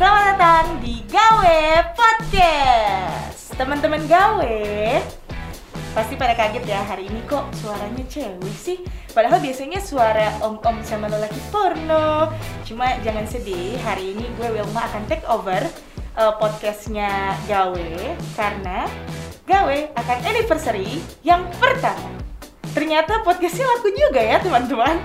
Selamat datang di Gawe Podcast. Teman-teman Gawe, pasti pada kaget ya hari ini kok suaranya cewek sih. Padahal biasanya suara om-om sama lelaki porno. Cuma jangan sedih, hari ini gue Wilma akan take over uh, podcastnya Gawe karena Gawe akan anniversary yang pertama. Ternyata podcastnya laku juga ya teman-teman.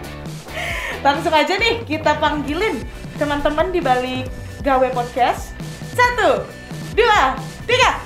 Langsung aja nih kita panggilin teman-teman di balik gawe podcast. Satu, dua, tiga.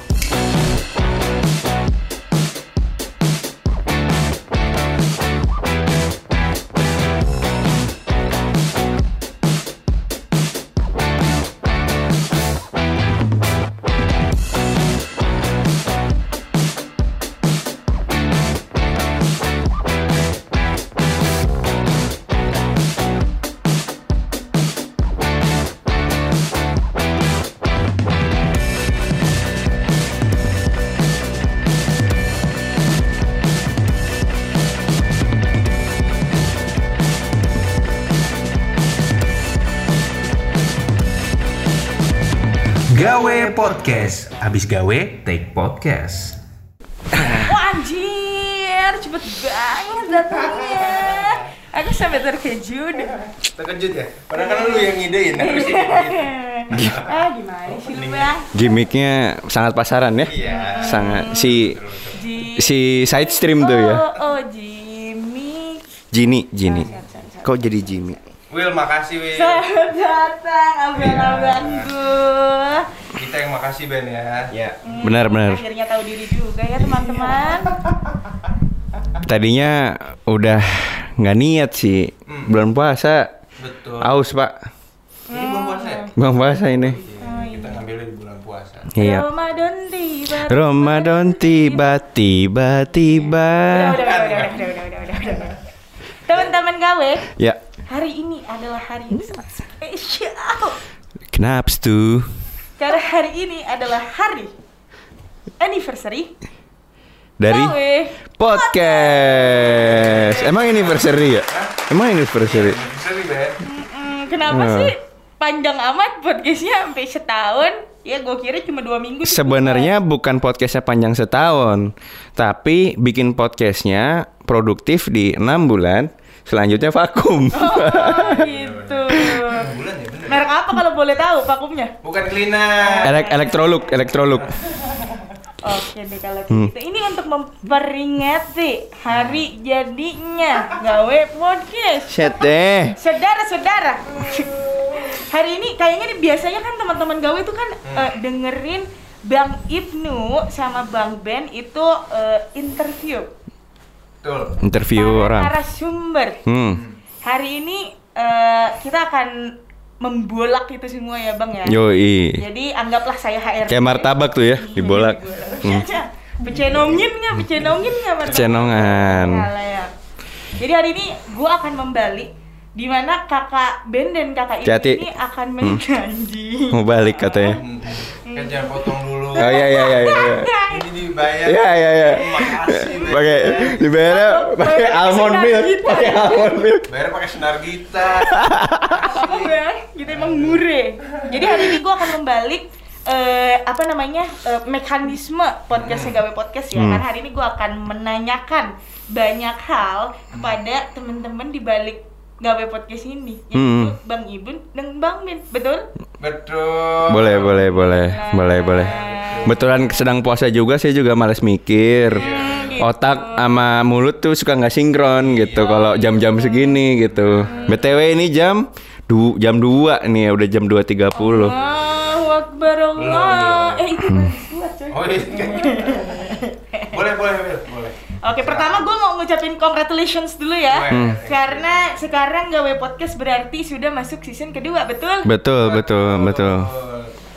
Podcast. Abis gawe, take podcast. Wah anjir, cepet banget datangnya. Aku sampai terkejut. Terkejut ya? Padahal kan lu yang ngidein harusnya. ah gimana sih lu bang? Gimiknya sangat pasaran ya. Iya. Sangat si si side stream tuh ya. Oh, oh Jimmy. Jini, Jini. Kok jadi Jimmy? Will makasih Will. Selamat datang abang-abangku. Ya. Kita yang makasih Ben ya. Ya. Hmm, benar benar. Akhirnya tahu diri juga ya teman-teman. Tadinya udah nggak niat sih hmm. bulan puasa. Betul. Aus pak. Hmm. Ini bulan puasa. Ya? Bulan puasa ini. Iya. Kita oh, iya. ngambil di bulan puasa. Iya. Ramadan tiba. Ramadan tiba tiba tiba. Udah udah udah udah udah udah udah. udah. Teman-teman gawe. Ya hari ini adalah hari yang sangat spesial. Kenapa tuh? Karena hari ini adalah hari anniversary Dari gawe. podcast. Emang anniversary ya? Emang anniversary? Kenapa Hmm. sih panjang amat podcastnya sampai setahun? Ya gue kira cuma dua minggu. Sebenarnya bukan podcastnya panjang setahun, tapi bikin podcastnya produktif di enam bulan, selanjutnya vakum. Oh gitu. Merek apa kalau boleh tahu vakumnya? Bukan cleaner. Elek elektroluk, elektroluk. Oke deh kalau Hmm. gitu. Ini untuk memperingati hari jadinya gawe podcast. Set deh. Saudara-saudara, hari ini kayaknya nih biasanya kan teman-teman gawe itu kan eh, dengerin Bang Ibnu sama Bang Ben itu eh, interview Betul. Interview para orang. narasumber. Hmm. Hari ini eh, kita akan membolak itu semua ya Bang ya. Yoi. Jadi anggaplah saya HRD. Kayak martabak tuh ya, dibolak. Hmm. Pecenongin nggak? Pecenongin nggak? martabak? Cenongan. Salah ya. Jadi hari ini gue akan membalik di mana kakak Ben dan kakak Ibu Hati-hati. ini akan menjanji. Mau balik katanya. Hmm. Kan jangan potong dulu. Oh iya iya iya iya. Dibayar. Iya iya iya. Pakai dibayarnya pakai almond milk, pakai almond milk. Bayar pakai senar gitar. Iya, kita emang mure. Jadi hari ini gue akan membalik eh, apa namanya eh, mekanisme podcastnya gawe podcast ya. Hmm. Karena hari ini gue akan menanyakan banyak hal kepada teman-teman di balik gawe podcast ini, yaitu Hmm. Bang Ibun dan Bang Min, betul? Betul. Boleh, boleh, boleh, boleh, boleh. Betulan sedang puasa juga saya juga males mikir. gitu. Otak sama mulut tuh suka nggak sinkron gitu kalau jam-jam segini gitu. BTW ini jam du jam 2 nih udah jam 2.30. Allahu Akbar Allah. Eh itu buat coy. Oh iya. boleh, boleh. Boleh. Oke, pertama gue ngucapin congratulations dulu ya. Hmm. Karena sekarang gawe podcast berarti sudah masuk season kedua, betul? Betul, betul, betul.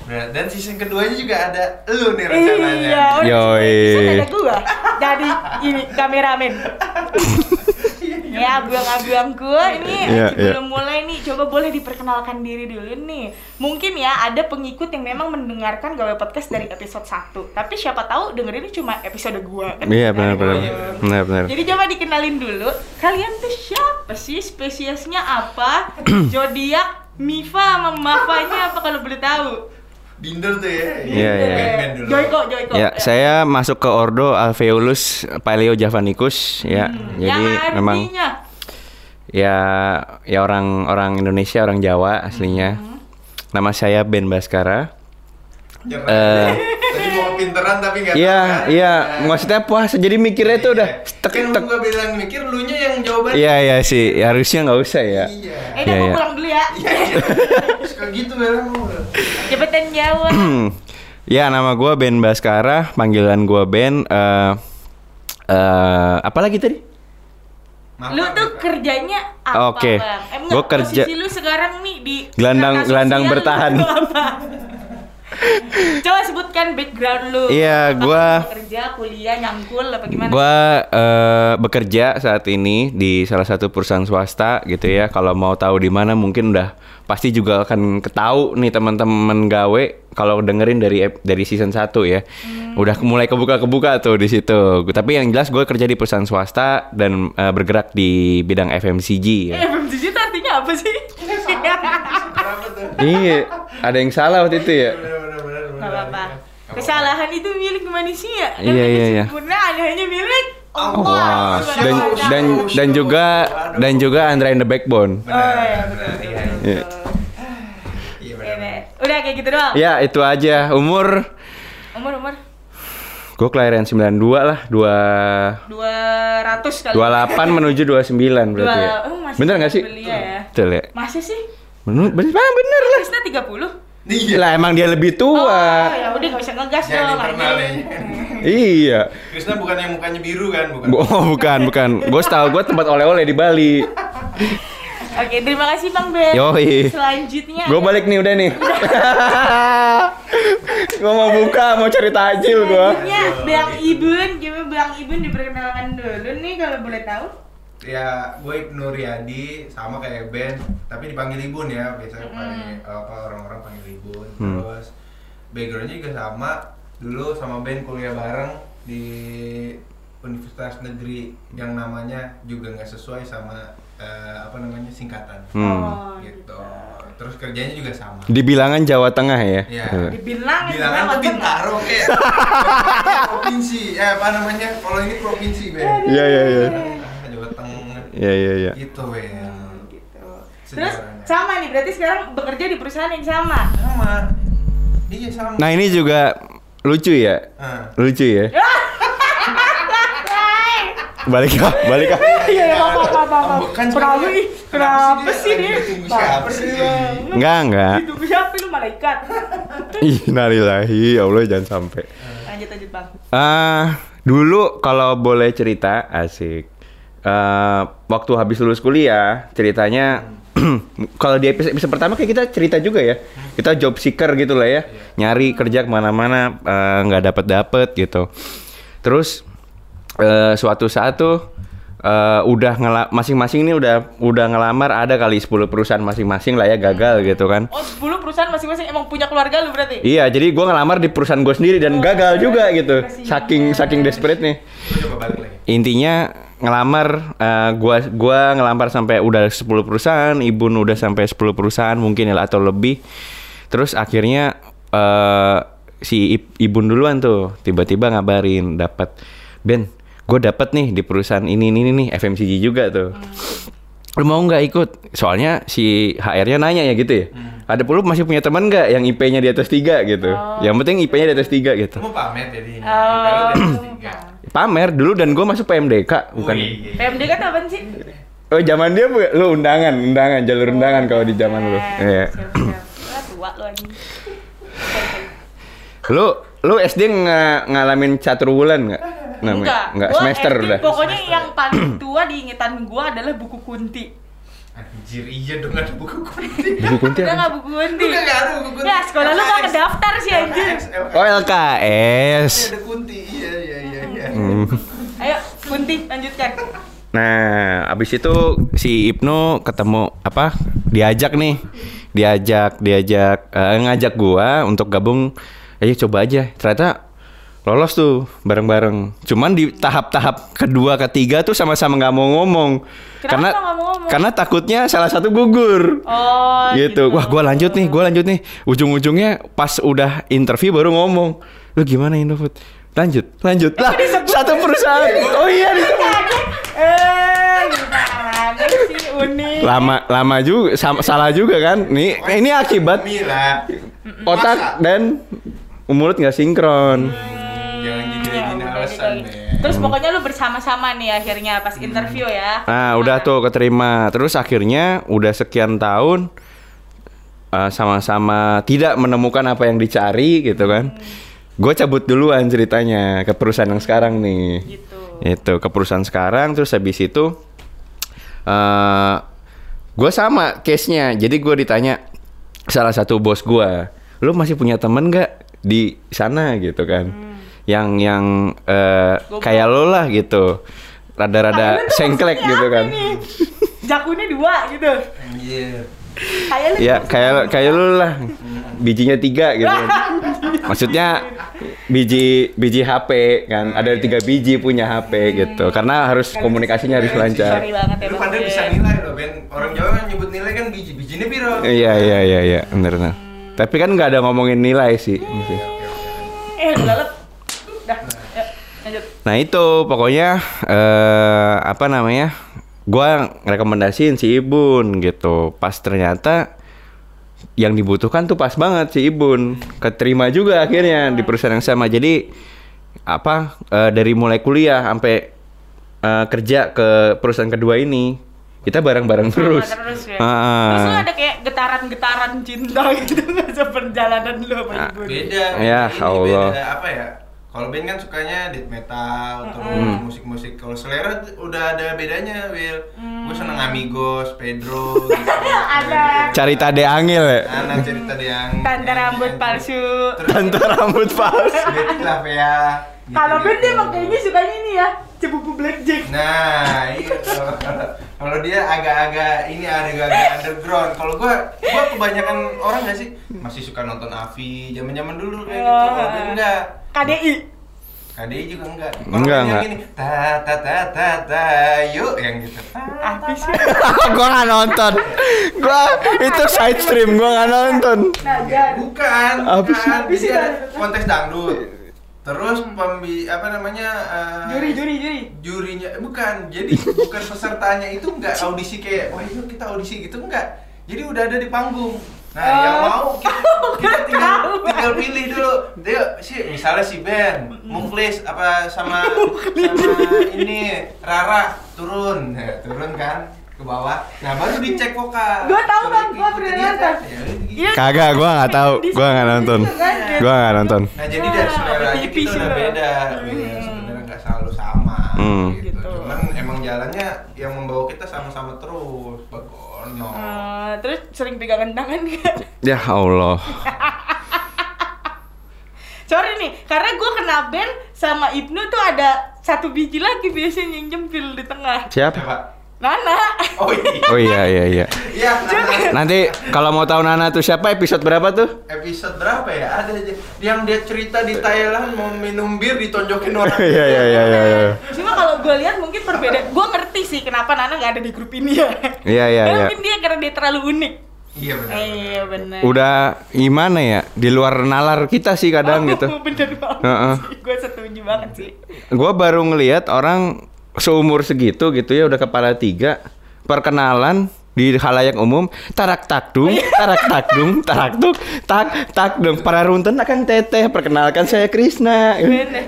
Dan season keduanya juga ada lu nih rencananya. Iya, oh, Yoi. season ada gua jadi ini kameramen. ya, abang-abang gua ini Iya, sebelum mulai nih coba boleh diperkenalkan diri dulu nih. Mungkin ya ada pengikut yang memang mendengarkan gawe podcast dari episode 1. Tapi siapa tahu dengerinnya cuma episode gua kan. Iya benar benar. Benar benar. Jadi coba dikenalin dulu, kalian tuh siapa sih? Spesiesnya apa? Zodiak Mifa sama Mafanya apa kalau boleh tahu? Binder tuh ya. Iya, iya. Band-band dulu. Joyko, Joyko. Ya, saya masuk ke Ordo Alveolus Paleo Javanicus ya. Jadi yang memang artinya ya ya orang orang Indonesia, orang Jawa aslinya. Nama saya Ben Baskara. Jangan. Eh. Mau kepinteran tapi nggak Iya, tahu kan? iya, Nah. maksudnya puasa jadi mikirnya tuh udah tek Kan tek. lu gak bilang mikir, lu nya yang jawaban. Iya, iya sih, harusnya nggak usah ya. Iya. Eh, Iya, dah, mau iya. pulang dulu ya. Iya, iya. Suka gitu kan. Cepetan jawab. ya, nama gua Ben Baskara, panggilan gua Ben eh eh apa lagi tadi? Maaf, Lu tuh kerjanya apa, Oke. Bang? Eh, Gua kerja- posisi lu sekarang nih di Gelandang- gelandang bertahan. Coba sebutkan background lu. Iya, gua- kerja, kuliah, nyangkul apa gimana? Gua eh, bekerja saat ini di salah satu perusahaan swasta gitu ya. Kalau mau tahu di mana mungkin udah pasti juga akan ketahu nih teman-teman gawe kalau dengerin dari dari season 1 ya. Udah mulai kebuka-kebuka tuh di situ. Tapi yang jelas gue kerja di perusahaan swasta dan eh, bergerak di bidang FMCG ya. FMCG itu artinya apa sih? Iya, ada yang salah waktu itu ya. Gak apa-apa. Kesalahan itu milik manusia. Dan Iya, iya, iya. kesempurnaan hanya milik Allah. Wah, Subhanahu dan dan dan juga dan juga Andra in the Backbone. Oh, iya, betul, iya. betul. Iya. Udah kayak gitu doang. Ya, itu aja. Umur Umur umur gue kelahiran 92 lah, 2 200 kali. 28 menuju 29 berarti ya. Oh, bener gak sih? belia ya. Betul ya? Masih sih? Bener, bener, bener lah. Krisna 30? Iya. Lah emang dia lebih Oh, tua. ya udah gak bisa ngegas Jangan dong. ya. Iya. Krisna bukan yang mukanya biru kan, bukan? Oh, bukan, bukan. Gue tahu gue tempat oleh-oleh di Bali. Oke, terima kasih Bang Ben. Yoi. Selanjutnya Gue balik nih udah nih. gue mau buka, mau cari tajil gue. Selanjutnya Bang Ibun, coba Bang Ibun diperkenalkan dulu nih kalau boleh tahu. Ya, gue Ibnu Riyadi sama kayak Ben, tapi dipanggil Ibun ya. Biasanya paling apa orang-orang panggil Ibun. Hmm. Terus backgroundnya juga sama. Dulu sama Ben kuliah bareng di universitas negeri yang namanya juga nggak sesuai sama eh, apa namanya singkatan. Hmm. Oh, Gitu. Terus kerjanya juga sama. Di bilangan Jawa Tengah ya. Iya. Dibilang Bilangan tuh Bintaro kayak provinsi. Eh apa namanya? Kalau ini provinsi, Ben. Iya, iya, iya. Iya, iya, iya. Gitu, Ben. gitu. Terus Sejarahnya. sama nih, berarti sekarang bekerja di perusahaan yang sama. sama iya sama Nah, ini juga lucu ya. Ah. Lucu ya. Balik ah, balik ah. Iya, iya, apa apa apa. apa. Kenapa sekali. ih? Kenapa sih dia? siapa sih? Enggak, enggak. Ditunggu siapa lu malaikat? Ih, narilahi, ya Allah jangan sampai. Lanjut lanjut Bang. Ah, dulu kalau boleh cerita asik. Eh, waktu habis lulus kuliah, ceritanya kalau di episode, episode pertama kayak kita cerita juga ya. Kita job seeker gitu lah ya. Nyari kerja ke mana-mana eh, nggak dapet dapet gitu. Terus eh, suatu saat tuh eh, udah ngela masing-masing ini udah udah ngelamar ada kali 10 perusahaan masing-masing lah ya gagal gitu kan. Oh, 10 perusahaan masing-masing emang punya keluarga lu berarti? Iya, jadi gua ngelamar di perusahaan gue sendiri dan gagal juga gitu. Saking saking desperate nih. Intinya ngelamar eh, gua gua ngelamar sampai udah 10 perusahaan, Ibun udah sampai 10 perusahaan mungkin ya atau lebih. Terus akhirnya eh, si Ib- Ibun duluan tuh tiba-tiba ngabarin dapat Ben, gue dapat nih di perusahaan ini ini nih FMCG juga tuh. Lu mau nggak ikut? Soalnya si HR-nya nanya ya gitu ya. Ada puluh masih punya teman nggak yang IP-nya di atas tiga gitu. Yang penting IP-nya di atas tiga gitu. Lu mau pamer jadi Oh. Tiga Pamer dulu dan gue masuk PMDK bukan. Wih. PMD kan apaan sih? Oh zaman dia lu undangan, undangan, jalur undangan kalau di zaman lu. Iya. Wah, tua lu anjing. Lu lu SD nga, ngalamin catur wulan nggak? Enggak. Nggak Gua semester SD udah. Pokoknya yang paling tua di ingatan gua adalah buku kunti. Anjir iya dong ada buku kunti Buku kunti Udah apa? nggak buku kunti? Lu nggak ada buku kunti Ya, sekolah lu nggak LKS. kedaftar sih anjir. Oh LKS. Iya, ada kunti iya iya iya iya Hmm. Ayo, kunti lanjutkan. Nah, abis itu si Ibnu ketemu apa? Diajak nih, diajak, diajak, eh, ngajak gua untuk gabung. Ayo coba aja. Ternyata lolos tuh bareng-bareng. Cuman di tahap-tahap kedua ketiga tuh sama-sama nggak mau ngomong. Kenapa karena ngomong? karena takutnya salah satu gugur. Oh, gitu. Wah, gua lanjut nih, gua lanjut nih. Ujung-ujungnya pas udah interview baru ngomong. Lu gimana Indofood? Lanjut, lanjut. Lah, satu perusahaan. Oh iya, disebut. Eh, sih unik? Lama lama juga sama, salah juga kan? Nih, ini akibat otak dan mulut nggak sinkron. Jangan Ya, jadi udah alasan deh. Terus pokoknya lu bersama-sama nih akhirnya pas interview ya. Nah, udah tuh keterima. Terus akhirnya udah sekian tahun uh, sama-sama tidak menemukan apa yang dicari gitu kan. Gue cabut duluan ceritanya ke perusahaan yang sekarang nih. Gitu. Itu ke perusahaan sekarang terus habis itu uh, gue sama case-nya. Jadi gue ditanya salah satu bos gue, lu masih punya temen nggak di sana gitu kan? Yang yang uh, kayak lo lah gitu, rada-rada sengklek gitu apa kan? nih? Jakunya dua gitu. Anjir. Kayak Ya kayak kayak lu lah, bijinya tiga gitu kan. Maksudnya biji biji HP kan, ada tiga biji punya HP gitu. Karena harus komunikasinya harus lancar. Ya Lu pada Ben. bisa nilai loh, Ben. Orang Jawa kan nyebut nilai kan biji. Bijinya piro? Iya iya iya iya, bener bener. Tapi kan nggak ada ngomongin nilai sih. gitu. Eh, lalat. Lanjut. Nah itu pokoknya eh apa namanya? Gua rekomendasiin si Ibun gitu. Pas ternyata yang dibutuhkan tuh pas banget si Ibun. Keterima juga akhirnya di perusahaan yang sama. Jadi apa eh, dari mulai kuliah sampai eh, kerja ke perusahaan kedua ini kita bareng-bareng terus. terus ya. Ah. Terus lu ada kayak getaran-getaran cinta gitu nggak seperjalanan lu sama Ah. ibu. Beda. Ya, Ini Allah. Beda apa ya? Kalau Ben kan sukanya death metal, terus musik-musik. Kalau selera udah ada bedanya, Will. Gue seneng Amigos, Pedro, gitu. Ada. Cari tade angil ya. Anak cerita dia yang Tante rambut palsu. Tante rambut palsu. Betty Lavea. gitu, Kalau Ben dia kayaknya sukanya ini ya, cebupu blackjack. Nah, iya. Kalau dia agak-agak ini agak-agak underground. Kalau gua, gua kebanyakan orang nggak sih masih suka nonton Avi, zaman-zaman dulu kayak gitu. Kalau dia enggak. KDI. KDI juga enggak. Kalau Enggak, yang enggak. gini, ta ta ta ta ta yuk yang gitu. Habis ya. gua nggak nonton. Gua itu side stream gua nggak nonton. Nah. Bukan, Apa sih? bukan. Sih, kontes dangdut. Terus pembi apa namanya? eh, Juri, juri, juri. jurinya eh, bukan. Jadi bukan pesertanya itu enggak audisi kayak wah yuk kita audisi gitu enggak jadi udah ada di panggung. Nah yang Oh. mau kita, kita tinggal tinggal pilih dulu. Dia si misalnya si Ben Muklis apa sama sama ini Rara turun. Ya, turun kan ke bawah nah baru dicek vokal Gua tahu, Suruh Bang. Gua ikuti pernah nonton. kan. Ya. Iya. Kagak, gua nggak tahu. Gua nggak nonton. Gua nggak nonton. Nah jadi dari Wah, selera aja TV kita sih udah beda, Hmm. Iya, sebenarnya nggak selalu sama. Hmm. Gitu. Gitu. Cuman emang jalannya yang membawa kita sama-sama terus, bagono. Eh, terus sering pegangan tangan nggak? Ya Allah. Sorry nih, karena gue kena band sama Ibnu tuh ada satu biji lagi biasanya yang jempil di tengah. Siapa? Nana. Oh iya. Oh iya iya iya. Iya. Nana. Nanti kalau mau tahu Nana tuh siapa episode berapa tuh? Episode berapa ya? Ada aja yang dia cerita di Thailand mau minum bir ditonjokin orang. Iya iya iya iya. iya. Cuma kalau gue lihat mungkin berbeda. Gue ngerti sih kenapa Nana nggak ada di grup ini ya. Iya iya Karena iya. Mungkin dia karena dia terlalu unik. Iya benar. Iya benar. Udah gimana ya? Di luar nalar kita sih kadang gitu. bener banget Heeh. sih. Gue setuju banget sih. Gua baru ngelihat orang seumur segitu gitu ya udah kepala tiga perkenalan di halayak umum tarak takdung tarak takdung tarak tuk tak takdung para runtun akan teteh perkenalkan saya Krisna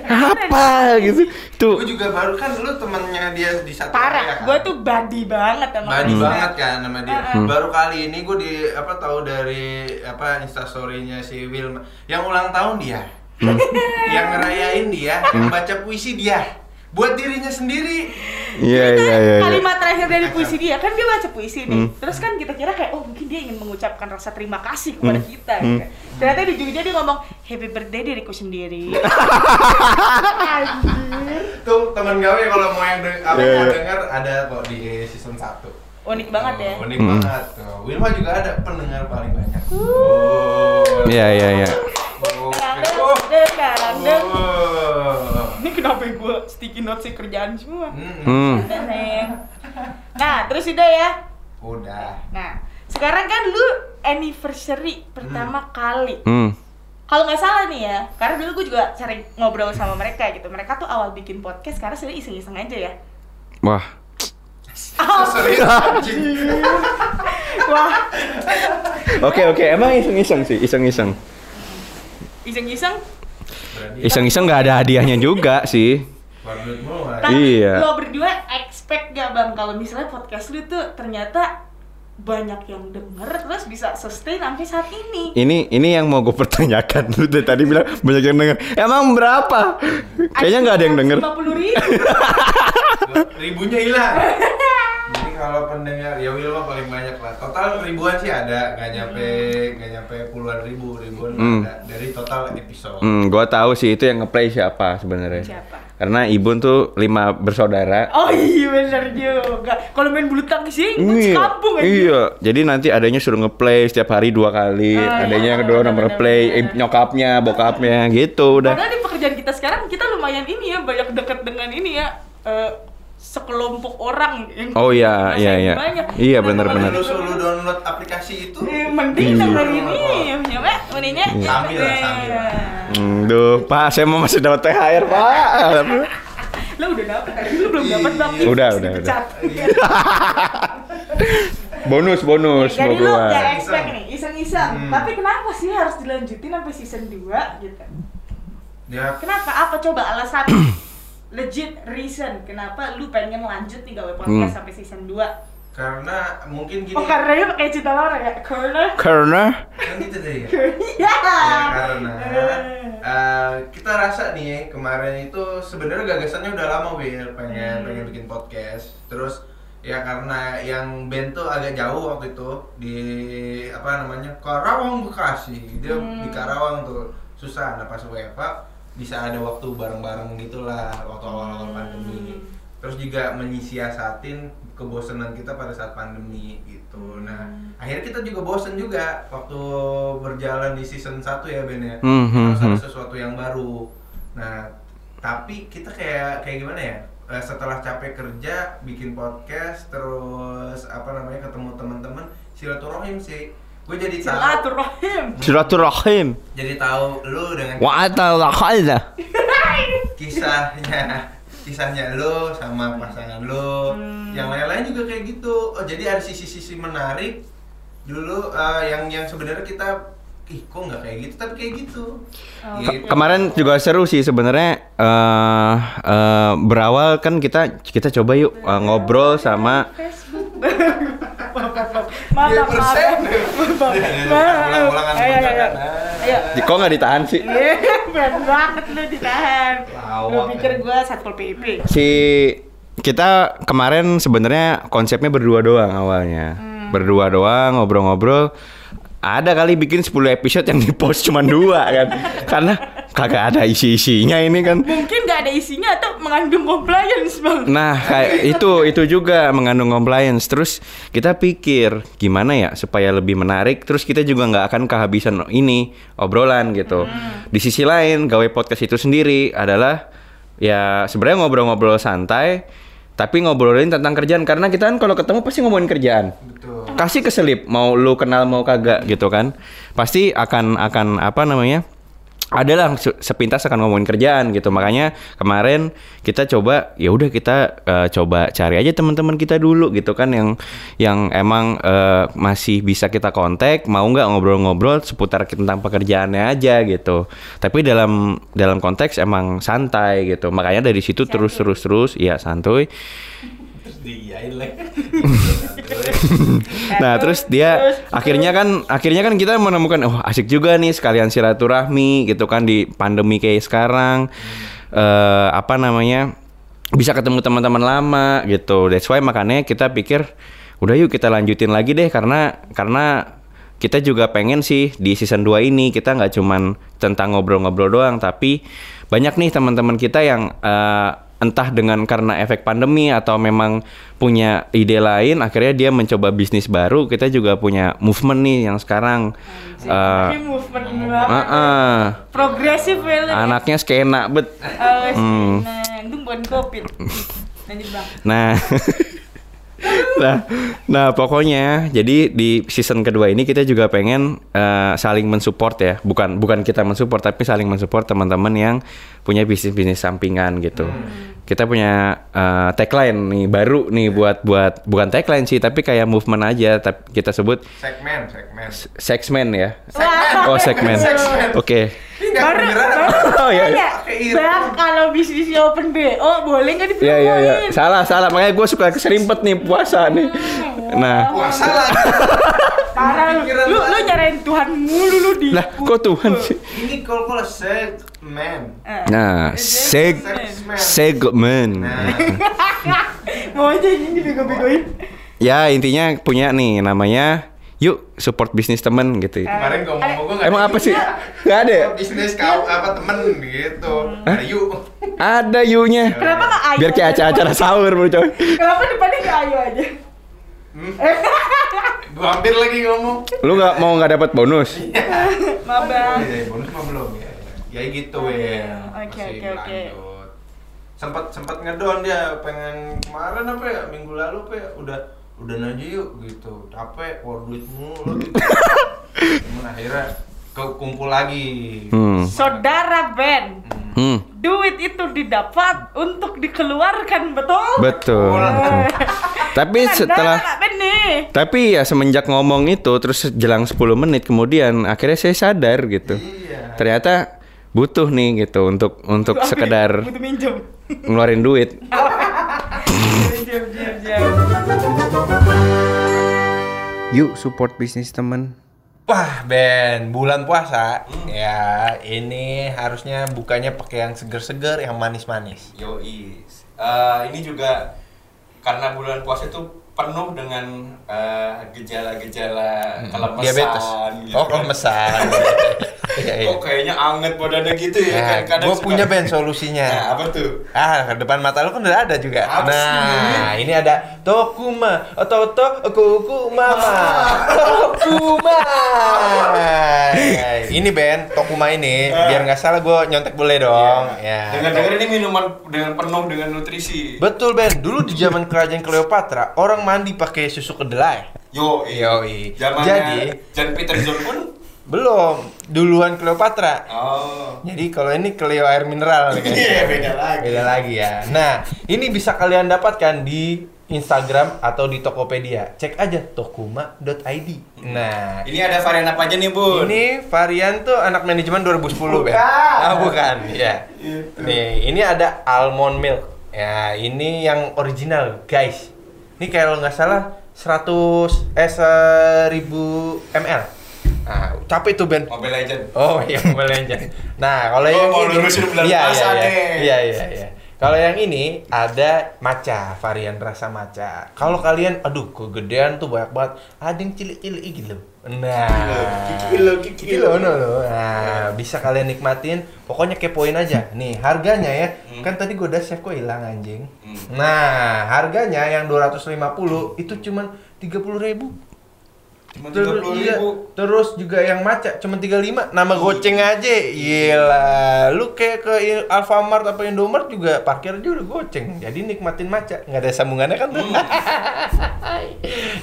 apa gitu tuh Gue juga baru kan lu temennya dia di satu Parah. kan? Gue tuh badi banget sama Badi Krisna. banget kan sama dia. Hmm. Baru kali ini gue di apa tahu dari apa instastorynya si Wilma. Yang ulang tahun dia. Hmm. yang ngerayain dia, yang baca puisi dia. Buat dirinya sendiri. iya iya iya iya. kalimat terakhir dari puisi dia kan dia baca puisi nih Hmm. terus kan kita kira kayak oh mungkin dia ingin mengucapkan rasa terima kasih kepada Hmm. kita Hmm. gitu. ternyata di ujungnya dia ngomong happy birthday diriku sendiri Anjir. Tuh teman gawe kalau mau yang de- apa Iya, mau iya. denger ada kok di season 1. unik banget ya Unik Hmm. banget tuh. Wilma juga ada pendengar paling banyak. Oh. Iya iya iya. Oh. Dengarang, dengarang, deng. Oh. gue sticky notes kerjaan semua. Hmm, Hmm. Nah, terus udah ya. Udah. Nah, sekarang kan lu anniversary pertama kali. Hmm. Kalau nggak salah nih ya, karena dulu gue juga sering ngobrol sama mereka gitu. Mereka tuh awal bikin podcast karena sebenarnya iseng-iseng aja ya. Wah. Anjing. Wah, Oke oke, emang iseng-iseng sih, iseng-iseng. iseng-iseng. Iseng-iseng nggak ada hadiahnya juga sih. Tapi Iya. lo berdua expect gak bang kalau misalnya podcast lu tuh ternyata banyak yang denger terus bisa sustain sampai saat ini. Ini ini yang mau gue pertanyakan. Lu dari tadi bilang banyak yang denger. Emang berapa? Kayaknya nggak ada yang denger. Lima puluh ribu. Ribunya hilang. Kalau pendengar ya Will mah paling banyak lah. Total ribuan sih ada, nggak nyampe nggak nyampe puluhan ribu, ribuan Hmm. ada dari total episode. Hmm, gue tahu sih itu yang ngeplay siapa sebenarnya. Siapa? Karena Ibun tuh lima bersaudara. Oh iya bener juga. Kalau main bulu tangkis sih, gue Iya, sekampung aja. iya. Jadi nanti adanya suruh ngeplay setiap hari dua kali. Oh, adanya iya, yang kedua benar, nomor benar, play, benar. eh, nyokapnya, bokapnya, gitu udah. Padahal di pekerjaan kita sekarang kita lumayan ini ya banyak deket dengan ini ya eh, sekelompok orang yang Oh iya, iya, iya. banyak. Iya, Kenapa benar-benar. Kalau lu- lu suruh download aplikasi itu, Eh, mending Iya. dengerin ini ya Mbak, mendingnya Iya. Sambil lah, sambil lah. Hmm, duh, Pak, saya mau masih dapat THR, Pak. Lo udah dapet, lu belum dapet bang. Iya. Udah, udah, Dipecat. bonus, bonus Jadi mau lu keluar. gak expect nih, iseng-iseng. Hmm. Tapi kenapa sih harus dilanjutin sampai season 2 gitu? ya Kenapa? Apa coba alasan legit reason kenapa lu pengen lanjut nih gawe podcast Hmm. sampai season 2? karena mungkin gini. Oh karena dia pakai cita Laura ya? Karena Karena Kan gitu deh ya. Iya. Ya, karena eh, kita rasa nih ya, kemarin itu sebenarnya gagasannya udah lama Will pengen Hmm. pengen bikin podcast terus ya karena yang band tuh agak jauh waktu itu di apa namanya Karawang Bekasi dia Hmm. di Karawang tuh susah nah pas WFA bisa ada waktu bareng-bareng gitulah waktu awal-awal Hmm. pandemi. Terus juga menyisiasatin kebosanan kita pada saat pandemi gitu. Nah akhirnya kita juga bosen juga waktu berjalan di season 1 ya Ben ya. Hmm, hmm, harus ada hmm. sesuatu yang baru. Nah tapi kita kayak kayak gimana ya? Eh, setelah capek kerja bikin podcast terus apa namanya ketemu teman-teman silaturahim sih gue jadi tahu Silaturahim. silaturahim. jadi tahu lu dengan Wa atalaqaida. kisahnya kisahnya lo sama pasangan lo Hmm. yang lain-lain juga kayak gitu oh jadi ada sisi-sisi menarik dulu eh, yang yang sebenarnya kita ih kok nggak kayak gitu tapi kayak gitu Oh. Ke- Gitu. kemarin juga seru sih sebenarnya eh eh, berawal kan kita kita coba yuk eh, ngobrol sama Facebook. Maaf, maaf, maaf. persen. Maaf, maaf. Ayo, ayo, ayo. sebentar. Ayo. Di- kok nggak ditahan sih Iya, berat banget lu ditahan. Lu pikir gua satpol PP. si kita kemarin sebenarnya konsepnya berdua doang awalnya berdua doang ngobrol-ngobrol ada kali bikin 10 episode yang di post cuma dua kan karena kagak ada isi-isinya ini kan Mungkin gak ada isinya atau mengandung compliance, Bang. Nah, kayak itu itu juga mengandung compliance. Terus kita pikir gimana ya supaya lebih menarik. Terus kita juga nggak akan kehabisan ini obrolan gitu. Di sisi lain, gawe podcast itu sendiri adalah ya sebenarnya ngobrol-ngobrol santai, tapi ngobrolin tentang kerjaan karena kita kan kalau ketemu pasti ngomongin kerjaan. betul Kasih keselip mau lu kenal mau kagak gitu kan. Pasti akan akan apa namanya? Adalah se- sepintas akan ngomongin kerjaan gitu. Makanya kemarin kita coba ya udah kita eh, coba cari aja teman-teman kita dulu gitu kan yang yang emang eh, masih bisa kita kontak mau nggak ngobrol-ngobrol seputar tentang pekerjaannya aja gitu. Tapi dalam dalam konteks emang santai gitu. Makanya dari situ terus terus terus ya santuy terus diiyain lah Nah, terus dia akhirnya kan akhirnya kan kita menemukan oh asik juga nih sekalian silaturahmi gitu kan di pandemi kayak sekarang. eh apa namanya? bisa ketemu teman-teman lama gitu. That's why makanya kita pikir udah yuk kita lanjutin lagi deh karena karena kita juga pengen sih di season 2 ini kita nggak cuman tentang ngobrol-ngobrol doang tapi banyak nih teman-teman kita yang eh, entah dengan karena efek pandemi atau memang punya ide lain akhirnya dia mencoba bisnis baru kita juga punya movement nih yang sekarang eh, Tapi movement banget. ah, ah. Progresif ya anaknya skena bet Oh, Hmm. nah, itu bukan covid. Lanjut bang. Nah, nah, nah pokoknya jadi di season kedua ini kita juga pengen eh, saling mensupport ya, bukan bukan kita mensupport tapi saling mensupport teman-teman yang punya bisnis-bisnis sampingan gitu. Kita punya eh, tagline nih baru nih buat buat bukan tagline sih tapi kayak movement aja, tapi kita sebut segmen segmen sexman ya. Wah. Oh segmen. Oke. nggak Baru, baru Oh, iya, iya. bang kalau bisnisnya open BO boleh nggak Iya iya iya. dipromoin? Salah salah makanya gue suka keserimpet nih puasa nih. Nah. puasa lagi Parah lu, lu, nyarain Tuhan mulu lu di. Lah, kok Tuhan sih? ini kalau kalau segmen Eh, Nah, seg Segmen. nah Mau aja ini dibego-begoin. Ya intinya punya nih namanya yuk support bisnis temen gitu. kemarin gue ngomong gue nggak Emang ada apa sih? Gak ada. ya? bisnis kau apa temen gitu ada yuk Ada yuknya. Kenapa nggak ayo? Biar kayak acara-acara sahur bro coy. Kenapa depannya nggak ayo aja? gue hampir lagi ngomong Lu nggak mau nggak dapat bonus? Maaf bang. Iya, bonus mah belum ya ya gitu ya Oke, oke, oke. sempet sempet ngedon dia pengen kemarin apa ya minggu lalu apa ya udah udah aja yuk gitu capek war duit mulu gitu Cuman akhirnya kekumpul lagi Hmm. Saudara Ben, Hmm. duit itu didapat untuk dikeluarkan, betul? Betul. betul. Tapi Benar, setelah Kak Ben nih. tapi ya semenjak ngomong itu terus jelang 10 menit kemudian akhirnya saya sadar gitu. iya Ternyata butuh nih gitu untuk untuk Butuh sekedar? Butuh ngeluarin duit. Yuk support bisnis temen. Wah Ben, bulan puasa ya ini harusnya bukanya pakai yang seger-seger, yang manis-manis. Yoi. Eh, ini juga karena bulan puasa itu penuh dengan eh, gejala-gejala kelemesan. Diabetes. gitu Oh, kan. kelemesan. Iya, iya. Kok kayaknya anget badannya gitu ya? Nah, Kadang gue punya Ben solusinya. Nah, apa tuh? Ah, ke depan mata lu kan udah ada juga. Apa sih? nah, ini ada Tokuma, atau to Kuku Mama. Tokuma. ini Ben, Tokuma ini biar nggak salah gue nyontek boleh dong. Ya. Dengar-dengar ini minuman dengan penuh dengan nutrisi. Betul Ben, dulu di zaman kerajaan Cleopatra orang mandi pakai susu kedelai. Yo. Zamannya Jadi Jan Peter John pun belum duluan Cleopatra. Oh. Jadi kalau ini Cleo air mineral. Iya, beda lagi. Beda lagi ya. Nah, ini bisa kalian dapatkan di Instagram atau di Tokopedia. Cek aja tokuma.id. Nah, Ini ada varian apa aja nih, Bun? ini varian tuh anak manajemen 2010, Ben. Bukan. Ah, bukan. Ya. Nih, ini ada almond milk. Ya, ini yang original, guys. Ini kalau nggak salah 100 eh 1000 ml. Nah, capek tuh, Ben. Mobile Legend. Oh iya Mobile Legends. Nah kalau Oh, yang mau ini, lurusin bulan iya, puasa iya, iya. nih. Iya iya iya. Kalau yang ini ada maca, varian rasa maca. Kalau kalian, aduh kegedean tuh banyak banget. Ada yang cilik-cilik gitu. Nah, Kiki lo, kiki Kiki lo, no. Nah, bisa kalian nikmatin. Pokoknya kepoin aja. Nih, harganya ya. Hmm. Kan tadi gue udah save kok hilang anjing. Hmm. Nah, harganya yang 250 itu cuman 30.000 ribu. Cuma Terus, 30 iya, terus juga yang maca cuma 35 nama goceng aja gila lu kayak ke Alfamart apa Indomart juga parkir aja udah goceng jadi nikmatin maca nggak ada sambungannya kan tuh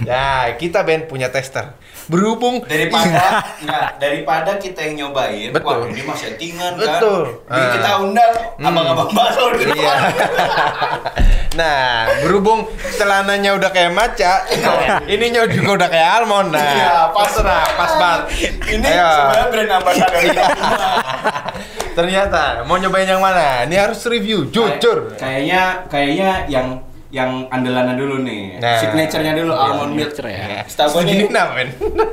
nah kita Ben punya tester berhubung daripada enggak daripada kita yang nyobain Betul. wah ini settingan Betul. kan Jadi Ah. kita undang Hmm. abang-abang bakso di. Iya. nah, berhubung celananya udah kayak maca, ininya juga udah kayak almond. Nah, Iya, pas lah, pas banget. ini sebenarnya brand ambassador kita Ternyata mau nyobain yang mana? Ini harus review, jujur. kayaknya kayaknya yang yang andalannya dulu nih Nah. signaturenya dulu almond milk Ya. setahu gue Segini nih nah, men.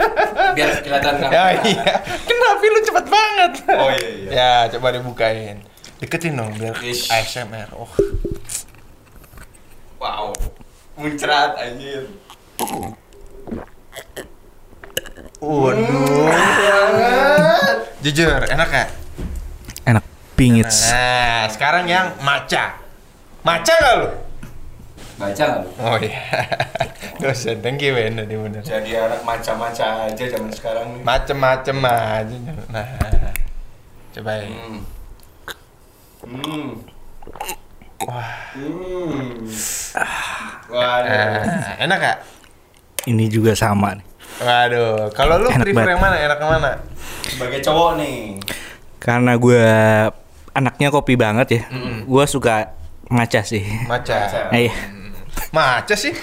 biar kelihatan kan ya iya. Kenapa lu cepet banget? Oh, iya, iya. Ya, coba dibukain. Deketin dong biar Ish. ASMR. Oh. wow muncrat anjir Waduh. Jujur, enak gak? Enak pingit. Nah, sekarang yang maca. Maca gak lu? baca nggak lu Oh iya. Dosen, thank you Ben, tadi bener. jadi anak maca-maca aja zaman sekarang nih Macem-macem aja. Nah, cobain. hmm. Hmm. Waduh. Eh, enak gak? Ini juga sama nih. Waduh, kalau lu Enak prefer banget. yang mana? Enak yang mana? Sebagai cowok nih. Karena gue anaknya kopi banget ya. Gue suka maca sih. Maca. Eh, iya. Maca sih.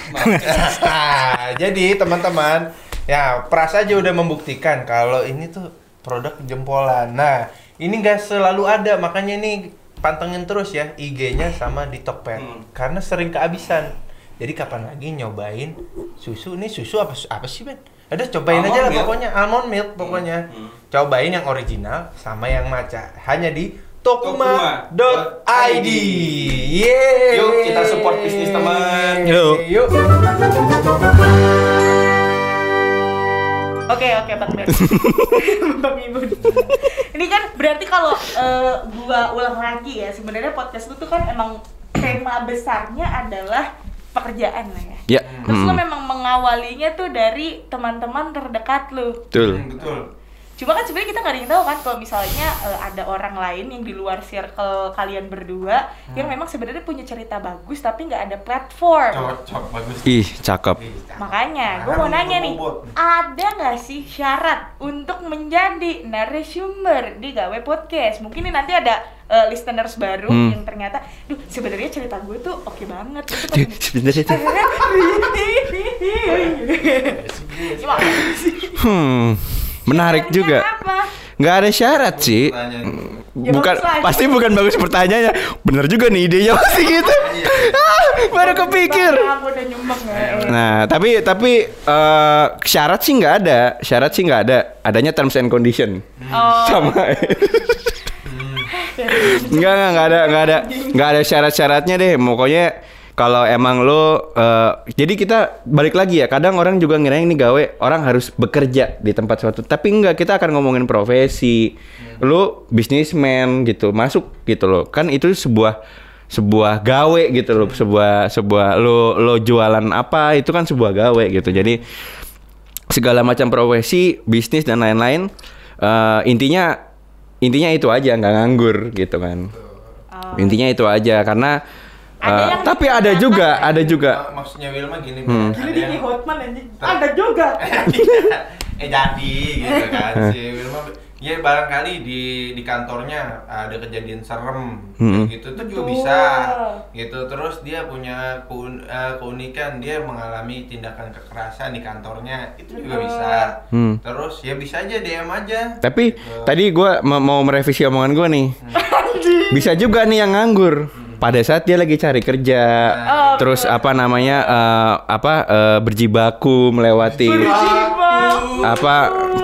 Nah, jadi teman-teman, ya Pras aja udah membuktikan kalau ini tuh produk jempolan. Nah, ini nggak selalu ada, makanya ini pantengin terus ya IG-nya sama di Tokped. Karena sering kehabisan. Jadi kapan lagi nyobain susu? Ini susu apa apa sih, Ben? Ada cobain Almond aja lah milk. pokoknya almond milk pokoknya. Cobain yang original sama yang maca. Hanya di tokuma.id. Yeay. Yuk, kita support bisnis, teman. Yuk. Yuk. Oke oke Bang Ben. Bang Ibun. Ini kan berarti kalau eh, gua ulang lagi ya sebenarnya podcast lu tuh kan emang tema besarnya adalah pekerjaan lah ya. Ya. Terus lu mm, memang mengawalinya tuh dari teman-teman terdekat lu. Betul. Hmm, betul. Cuma kan sebenarnya kita nggak ada yang tahu kan kalau misalnya eh, ada orang lain yang di luar circle kalian berdua yang memang sebenarnya punya cerita bagus tapi nggak ada platform. Cocok bagus. Ih, cakep. Makanya, gue mau nanya nih, bobot. ada nggak sih syarat untuk menjadi narasumber di Gawe Podcast? Mungkin ini nanti ada eh, listeners baru Hmm. yang ternyata, duh sebenarnya cerita gue tuh oke banget. Itu Tuh, pas- Sebentar itu. Gimana sih? Hmm. Menarik Syaratnya juga. Apa? Nggak ada syarat sih. Ya, Bukan pasti bukan bagus pertanyaannya. Bener juga nih idenya pasti gitu. Ah, baru kepikir. Ya. Nah, tapi tapi eh, syarat sih nggak ada. Syarat sih nggak ada. Adanya terms and condition. Oh, Sama. Enggak, enggak, enggak ada, enggak ada, enggak ada syarat-syaratnya deh. Pokoknya kalau emang lo, eh, jadi kita balik lagi ya. Kadang orang juga ngira ini gawe, orang harus bekerja di tempat suatu. Tapi enggak, kita akan ngomongin profesi. Lo bisnismen gitu, masuk gitu loh. Kan itu sebuah sebuah gawe gitu loh, sebuah sebuah lo lo jualan apa itu kan sebuah gawe gitu. Jadi segala macam profesi, bisnis dan lain-lain eh, intinya intinya itu aja nggak nganggur gitu kan. Intinya itu aja karena Ada eh, yang tapi ada juga, nggak? ada juga. Mak- Maksudnya Wilma gini, Hmm. Gila ada yang- di Hotman anjing. Ada juga. eh jadi gitu kan si Wilma ya barangkali di di kantornya ada kejadian serem Hmm. kayak gitu itu juga Betul. bisa gitu terus dia punya keun- eh, keunikan dia mengalami tindakan kekerasan di kantornya itu juga Betul. bisa Hmm. terus ya bisa aja DM aja Tapi Gitu. tadi gua ma- mau merevisi omongan gua nih. Bisa juga nih yang nganggur. Pada saat dia lagi cari kerja, Oh, terus betul. apa namanya eh, apa eh, berjibaku melewati apa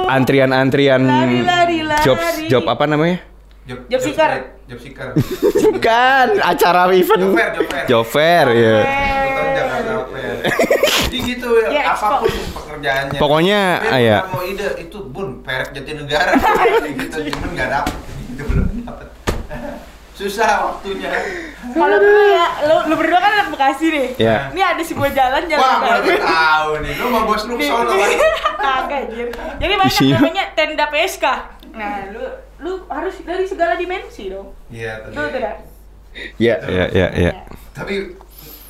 antrian-antrian job job apa namanya? job, Job seeker. job seeker Bukan acara event. Job fair, job fair. Job fair, ya. Jadi gitu ya, apa pun pekerjaannya. Pokoknya, ah, ya. mau ide itu bun, perek Jatinegara gitu, cuman nggak dapet, gitu belum dapet. Susah waktunya. Kalau gue ya, lu, lu berdua kan anak Bekasi nih. Ya. Ini ada sebuah jalan jalan Wah, baru tahu nih, lu mau bos lu ke sono kali. Kagak anjir. Jadi banyak namanya tenda PSK. Nah, lu lu harus dari segala dimensi dong. Iya, tapi, Betul tidak? Ya, ya, ya, ya. tapi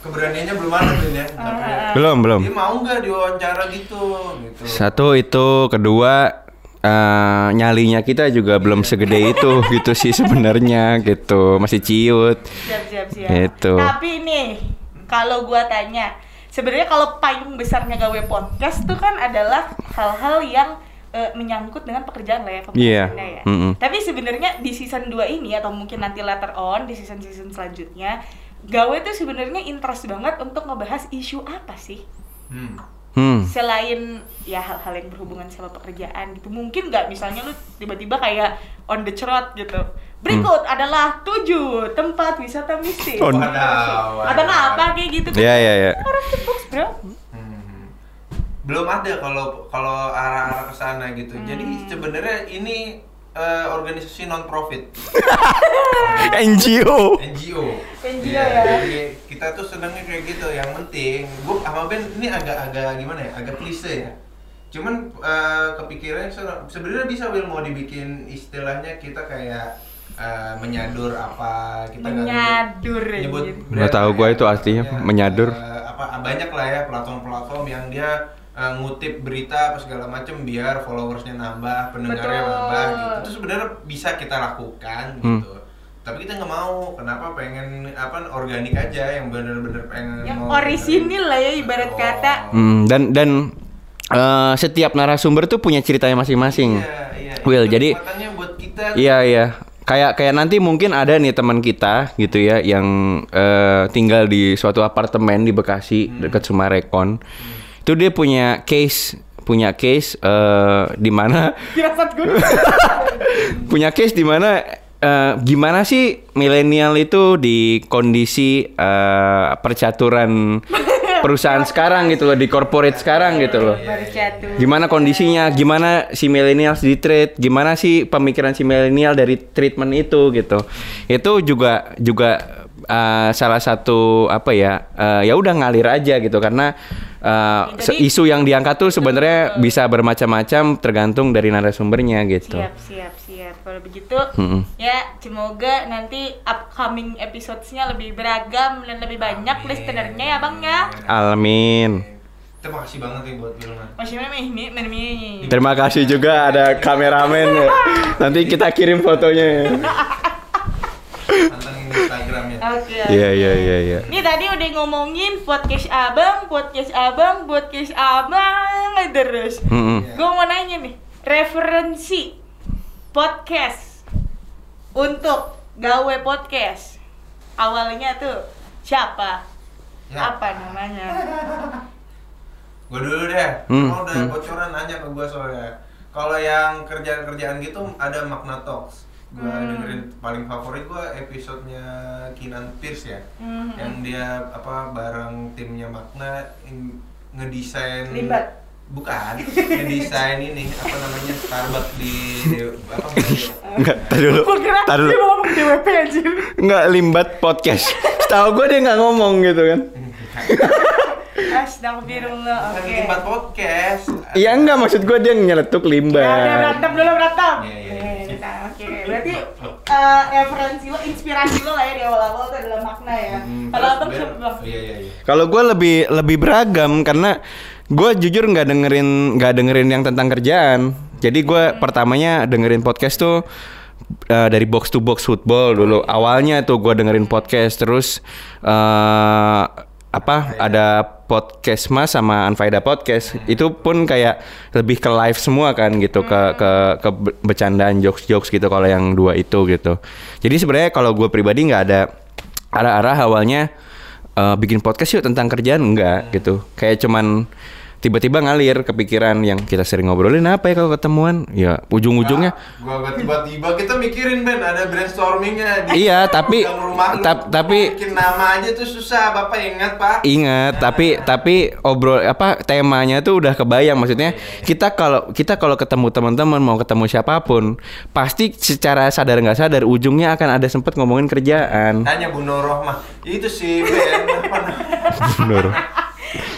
keberaniannya belum ada tuh ya. Tapi Belum, belum. Dia mau nggak diwawancara gitu, gitu. Satu itu, kedua eh, nyalinya kita juga belum segede itu gitu sih sebenarnya gitu, masih ciut. Siap, siap, siap. Gitu. Tapi nih, kalau gua tanya, sebenarnya kalau payung besarnya gawe podcast tuh kan adalah hal-hal yang eh, menyangkut dengan pekerjaan lah ya Iya, pembahasannya ya. mm-mm. Tapi sebenarnya di season 2 ini atau mungkin nanti later on di season-season selanjutnya, gawe tuh sebenarnya interest banget untuk ngebahas isu apa sih? Hmm. Hmm. Selain ya hal-hal yang berhubungan sama pekerjaan gitu. Mungkin nggak misalnya lu tiba-tiba kayak on the trot gitu. Berikut adalah tujuh tempat wisata mistis. On- Wadaw, Atau nggak apa kayak gitu kan? Ya, ya, ya. Orang tips bro. Hmm. Belum ada kalau kalau arah-arah ke sana gitu. Jadi Hmm. sebenarnya ini eh, organisasi non profit, NGO. NGO. NGO Iya, ya. Jadi kita tuh senangnya kayak gitu. Yang penting, gua sama Ben ini agak-agak gimana ya? Agak klise ya. Cuman eh, kepikirannya se- sebenarnya bisa Will mau dibikin istilahnya kita kayak eh, menyadur apa kita Menyadur, nyebut brand Nggak tahu gua ya. itu artinya, Pokoknya, menyadur. eh, apa banyak lah ya platform-platform yang dia eh, ngutip berita apa segala macem biar followersnya nambah pendengarnya Betul. nambah gitu itu sebenarnya bisa kita lakukan Hmm. gitu tapi kita nggak mau kenapa pengen apa organik aja yang bener-bener pengen Yang mau- orisinil lah ya ibarat Betul. kata. Hmm, dan dan eh, setiap narasumber tuh punya ceritanya masing-masing. Iya, iya. Will, Itu jadi buat kita Iya iya. Kayak kayak nanti mungkin ada nih teman kita gitu ya yang eh, tinggal di suatu apartemen di Bekasi dekat Sumarekon. Itu dia punya case punya case eh, di mana Firasat gue. punya case di mana eh, gimana sih milenial itu di kondisi eh, percaturan perusahaan sekarang gitu loh di corporate sekarang gitu loh. Gimana kondisinya? Gimana si millennials di treat? Gimana sih pemikiran si milenial dari treatment itu gitu? Itu juga juga uh, salah satu apa ya? uh, ya udah ngalir aja gitu karena uh, Jadi- isu yang diangkat tuh sebenarnya bisa bermacam-macam tergantung dari narasumbernya gitu. Siap, siap, siap. Kalau begitu, Mm-mm. ya semoga nanti upcoming episodesnya lebih beragam dan lebih banyak listenernya ya bang ya. Amin. Terima kasih banget nih buat mana ini. Terima kasih juga ada kameramen ya. Nanti kita kirim fotonya. ya. Instagramnya. Oke. Iya iya iya iya. Ini tadi udah ngomongin podcast abang, podcast abang, podcast abang terus. Mm-mm. Gue mau nanya nih, referensi podcast untuk gawe podcast awalnya tuh siapa? Ya. Apa namanya? Gue dulu deh. Hmm, Kalau udah hmm. bocoran nanya ke gue soalnya. Kalau yang kerjaan-kerjaan gitu ada Magna Talks. Gue Hmm. dengerin paling favorit gue episodenya Kinan Pierce ya. Hmm. Yang dia apa bareng timnya Magna in- ngedesain Limbat. Bukan, ngedesain ini apa namanya Starbucks di, di apa Enggak, tar dulu. Tar dia dulu. mau ngomong DWP anjir. Enggak limbat podcast. Tahu gue dia nggak ngomong gitu kan. Astagfirullah. Oke. Limbat podcast. Iya enggak maksud gue dia nyeletuk Ya udah limbat. berantem dulu berantem. Iya, iya, Oke, Oke, berarti eh, referensi lo, inspirasi lo lah ya di awal-awal tuh adalah makna ya. Hmm, Kalau abang? Iya iya iya. Kalau gue lebih lebih beragam karena gue jujur nggak dengerin nggak dengerin yang tentang kerjaan. Jadi gue pertamanya dengerin podcast tuh eh, dari box to box football dulu. Awalnya tuh gue dengerin podcast terus eh apa ada podcast mas sama Anfaida podcast itu pun kayak lebih ke live semua kan gitu ke ke ke be- bercandaan jokes jokes gitu kalau yang dua itu gitu. Jadi sebenarnya kalau gue pribadi nggak ada arah-arah awalnya eh, bikin podcast yuk tentang kerjaan enggak gitu. Kayak cuman tiba-tiba ngalir kepikiran yang kita sering ngobrolin apa ya kalau ketemuan? Ya ujung-ujungnya Gua gua tiba-tiba. Kita mikirin Ben ada brainstormingnya di Iya, tapi- tap- tapi- bikin nama aja tuh susah bapak ingat pak? Ingat, tapi tapi obrol apa temanya tuh udah kebayang. Maksudnya kita kalau kita kalau ketemu teman-teman mau ketemu siapa pun pasti secara sadar nggak sadar ujungnya akan ada sempet ngomongin kerjaan. tanya Bu Noroh mah itu sih Ben. Apa namanya?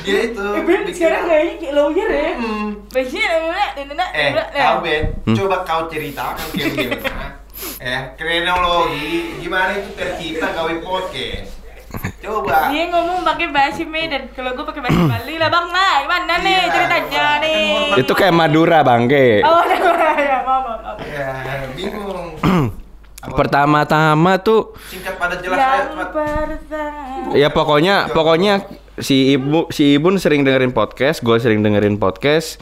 Dia itu Eh, Ben, bikin sekarang kayaknya kayak lawyer ya. Hmm. Nenek, eh kau Ben Hmm? coba kau ceritakan kayak gimana eh kronologi gimana itu tercipta gawe podcast coba Dia ngomong pakai bahasa Medan, kalau gue pakai bahasa Bali lah bang lah, gimana nih Iya, ceritanya Bang. nih? Itu kayak Madura bangke. Oh, ya, maaf, maaf, ya bingung Pertama-tama tuh singkat pada jelas Yang ya pertama. ya pokoknya pokoknya si ibu si ibun sering dengerin podcast, gue sering dengerin podcast.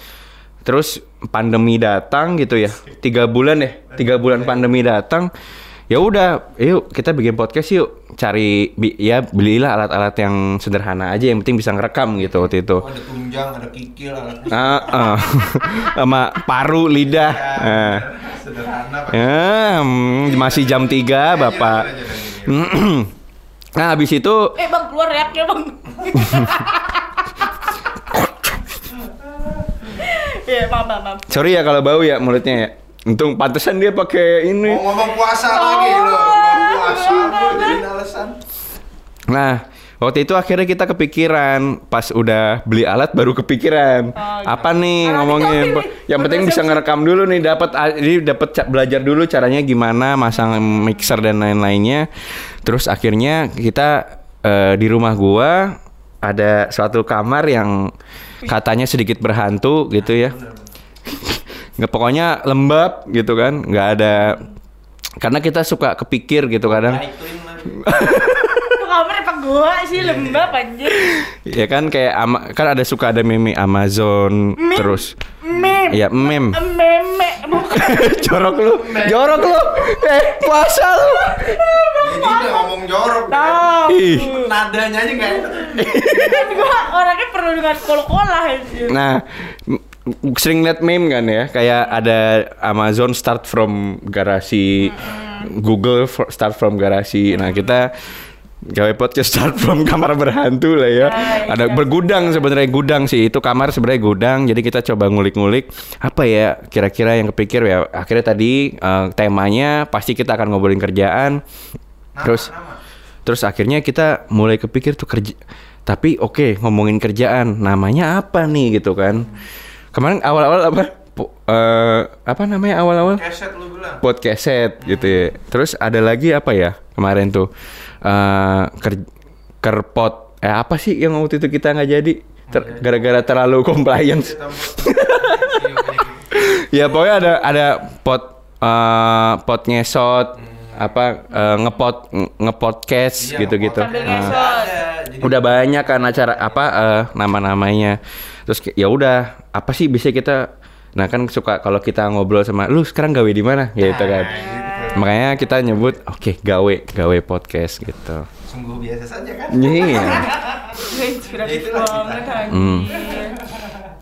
Terus pandemi datang gitu ya, tiga bulan deh, tiga bulan pandemi datang. Ya udah, yuk kita bikin podcast yuk. Cari bi- ya belilah alat-alat yang sederhana aja, yang penting bisa ngerekam gitu waktu itu. Oh, ada tunjang, ada kikil, alat. Ah, ah. sama paru lidah. Ah. Sederhana Pak. Ya, hmm, masih jam 3 Bapak. Nah, habis itu Eh bang, keluar reaknya bang. Iya, maaf, maaf, maaf. sorry ya kalau bau ya mulutnya ya. Untung pantesan dia pakai ini. Mau ngomong puasa lagi Oh, loh. Ngomong puasa jadi alasan. Nah, Waktu itu akhirnya kita kepikiran pas udah beli alat baru kepikiran Oh, gitu. apa nih Alatnya ngomongin. apa ini? Yang penting bisa ngerekam dulu nih dapat jadi dapat belajar dulu caranya gimana masang mixer dan lain-lainnya. Terus akhirnya kita eh, di rumah gua ada suatu kamar yang katanya sedikit berhantu gitu ya. Nggak pokoknya lembab gitu kan, nggak ada karena kita suka kepikir gitu kadang. Naik twin lah. Itu kamar apa gua sih lembab anjir. Ya kan kayak ama, kan ada suka ada meme Amazon Meme? terus Meme. ya meme Meme bukan. jorok lu jorok lu eh puasa lu Jadi udah ngomong jorok. Tahu. ih Nadanya aja nggak enak. Kan gua orangnya perlu dengan kol-kolah anjir. nah sering liat meme kan ya kayak ada Amazon start from garasi Google for- start from garasi nah kita gawe podcast start from kamar berhantu lah ya. Ah, Ada iya. bergudang sebenarnya gudang sih. Itu kamar sebenarnya gudang. Jadi kita coba ngulik-ngulik apa ya kira-kira yang kepikir ya. Akhirnya tadi eh, temanya pasti kita akan ngobrolin kerjaan. Nama, terus nama. terus akhirnya kita mulai kepikir tuh kerja. Tapi oke ngomongin kerjaan, namanya apa nih gitu kan? Kemarin awal-awal apa? Po- eh, apa namanya awal-awal? Keset lu bilang. podcast set gitu ya. Terus ada lagi apa ya kemarin tuh eh ker kerpot. Eh apa sih yang waktu itu kita nggak jadi? Ter- gara-gara terlalu compliance. Kita buat- ya pokoknya ada ada pot eh pot ngesot apa eh, ngepot nge- ngepodcast Iya, gitu-gitu. Nah. Jadi udah banyak kan acara apa eh, nama-namanya. Terus ya udah apa sih bisa kita nah kan suka kalau kita ngobrol sama lu sekarang gawe di mana? Gitu kan makanya kita nyebut oke gawe gawe podcast gitu sungguh biasa saja kan. iya Gue inspiratif Ya, banget. Ini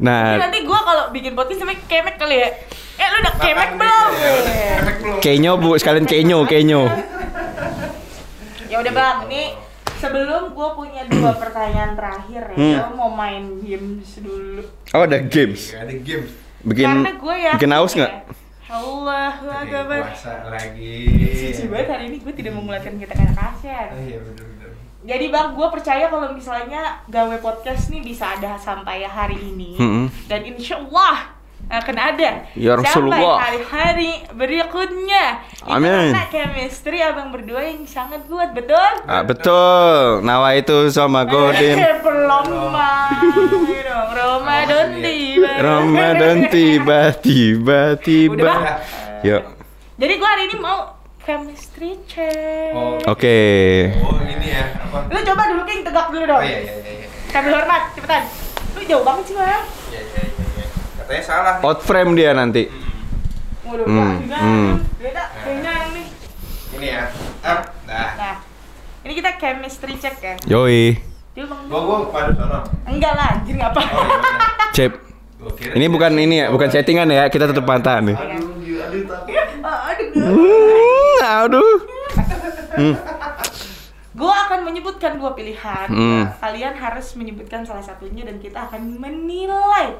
nah nanti gua kalau bikin podcast sampai kemek kali ya. Eh lu udah kemek belum? deh, ya. Kemek belum. kenyo bu sekalian kenyo kenyo Ya udah bang, nih sebelum gue punya dua pertanyaan terakhir ya, Hmm. Mau main games dulu. oh ada games Ada game. bikin Karena gue ya. bikin haus nggak Allah Akbar. puasa lagi. Suci banget hari ini gue tidak mengulatkan kita kata kasihan. Oh, Iya benar-benar. Jadi bang, gue percaya kalau misalnya gawe podcast nih bisa ada sampai hari ini Mm-mm. dan insya Allah akan ada Ya Rasulullah. sampai hari-hari berikutnya. Itu Amin. karena chemistry abang berdua yang sangat kuat, betul? ah, betul nawa itu sama Godin Eh, dong. Ramadan tiba. Ramadan tiba tiba tiba yuk Jadi gue hari ini mau chemistry check. Oh. Oke. Oh ini ya apa? Lu coba dulu King tegak dulu dong. Oh iya iya iya. Sambil hormat, cepetan. Lu jauh banget sih, Bang. Iya iya. iya. Katanya salah. nih. Out frame dia nanti. Waduh, Hmm, hmm, hmm. Beda, kayaknya yang nih. Ini ya. Up. Nah. Nah, ini kita chemistry check ya. Yoi. Coba Bang. Gua gua padu sono. Enggak lah, anjir ngapa? Oh iya. benar. Cep. Ini bukan ini ya, bukan settingan ya. Kita tetap pantahan nih. Aduh, aduh takut. Ah, Aduh. Hmm, aduh. Gua akan menyebutkan dua pilihan. Hmm. Kalian harus menyebutkan salah satunya dan kita akan menilai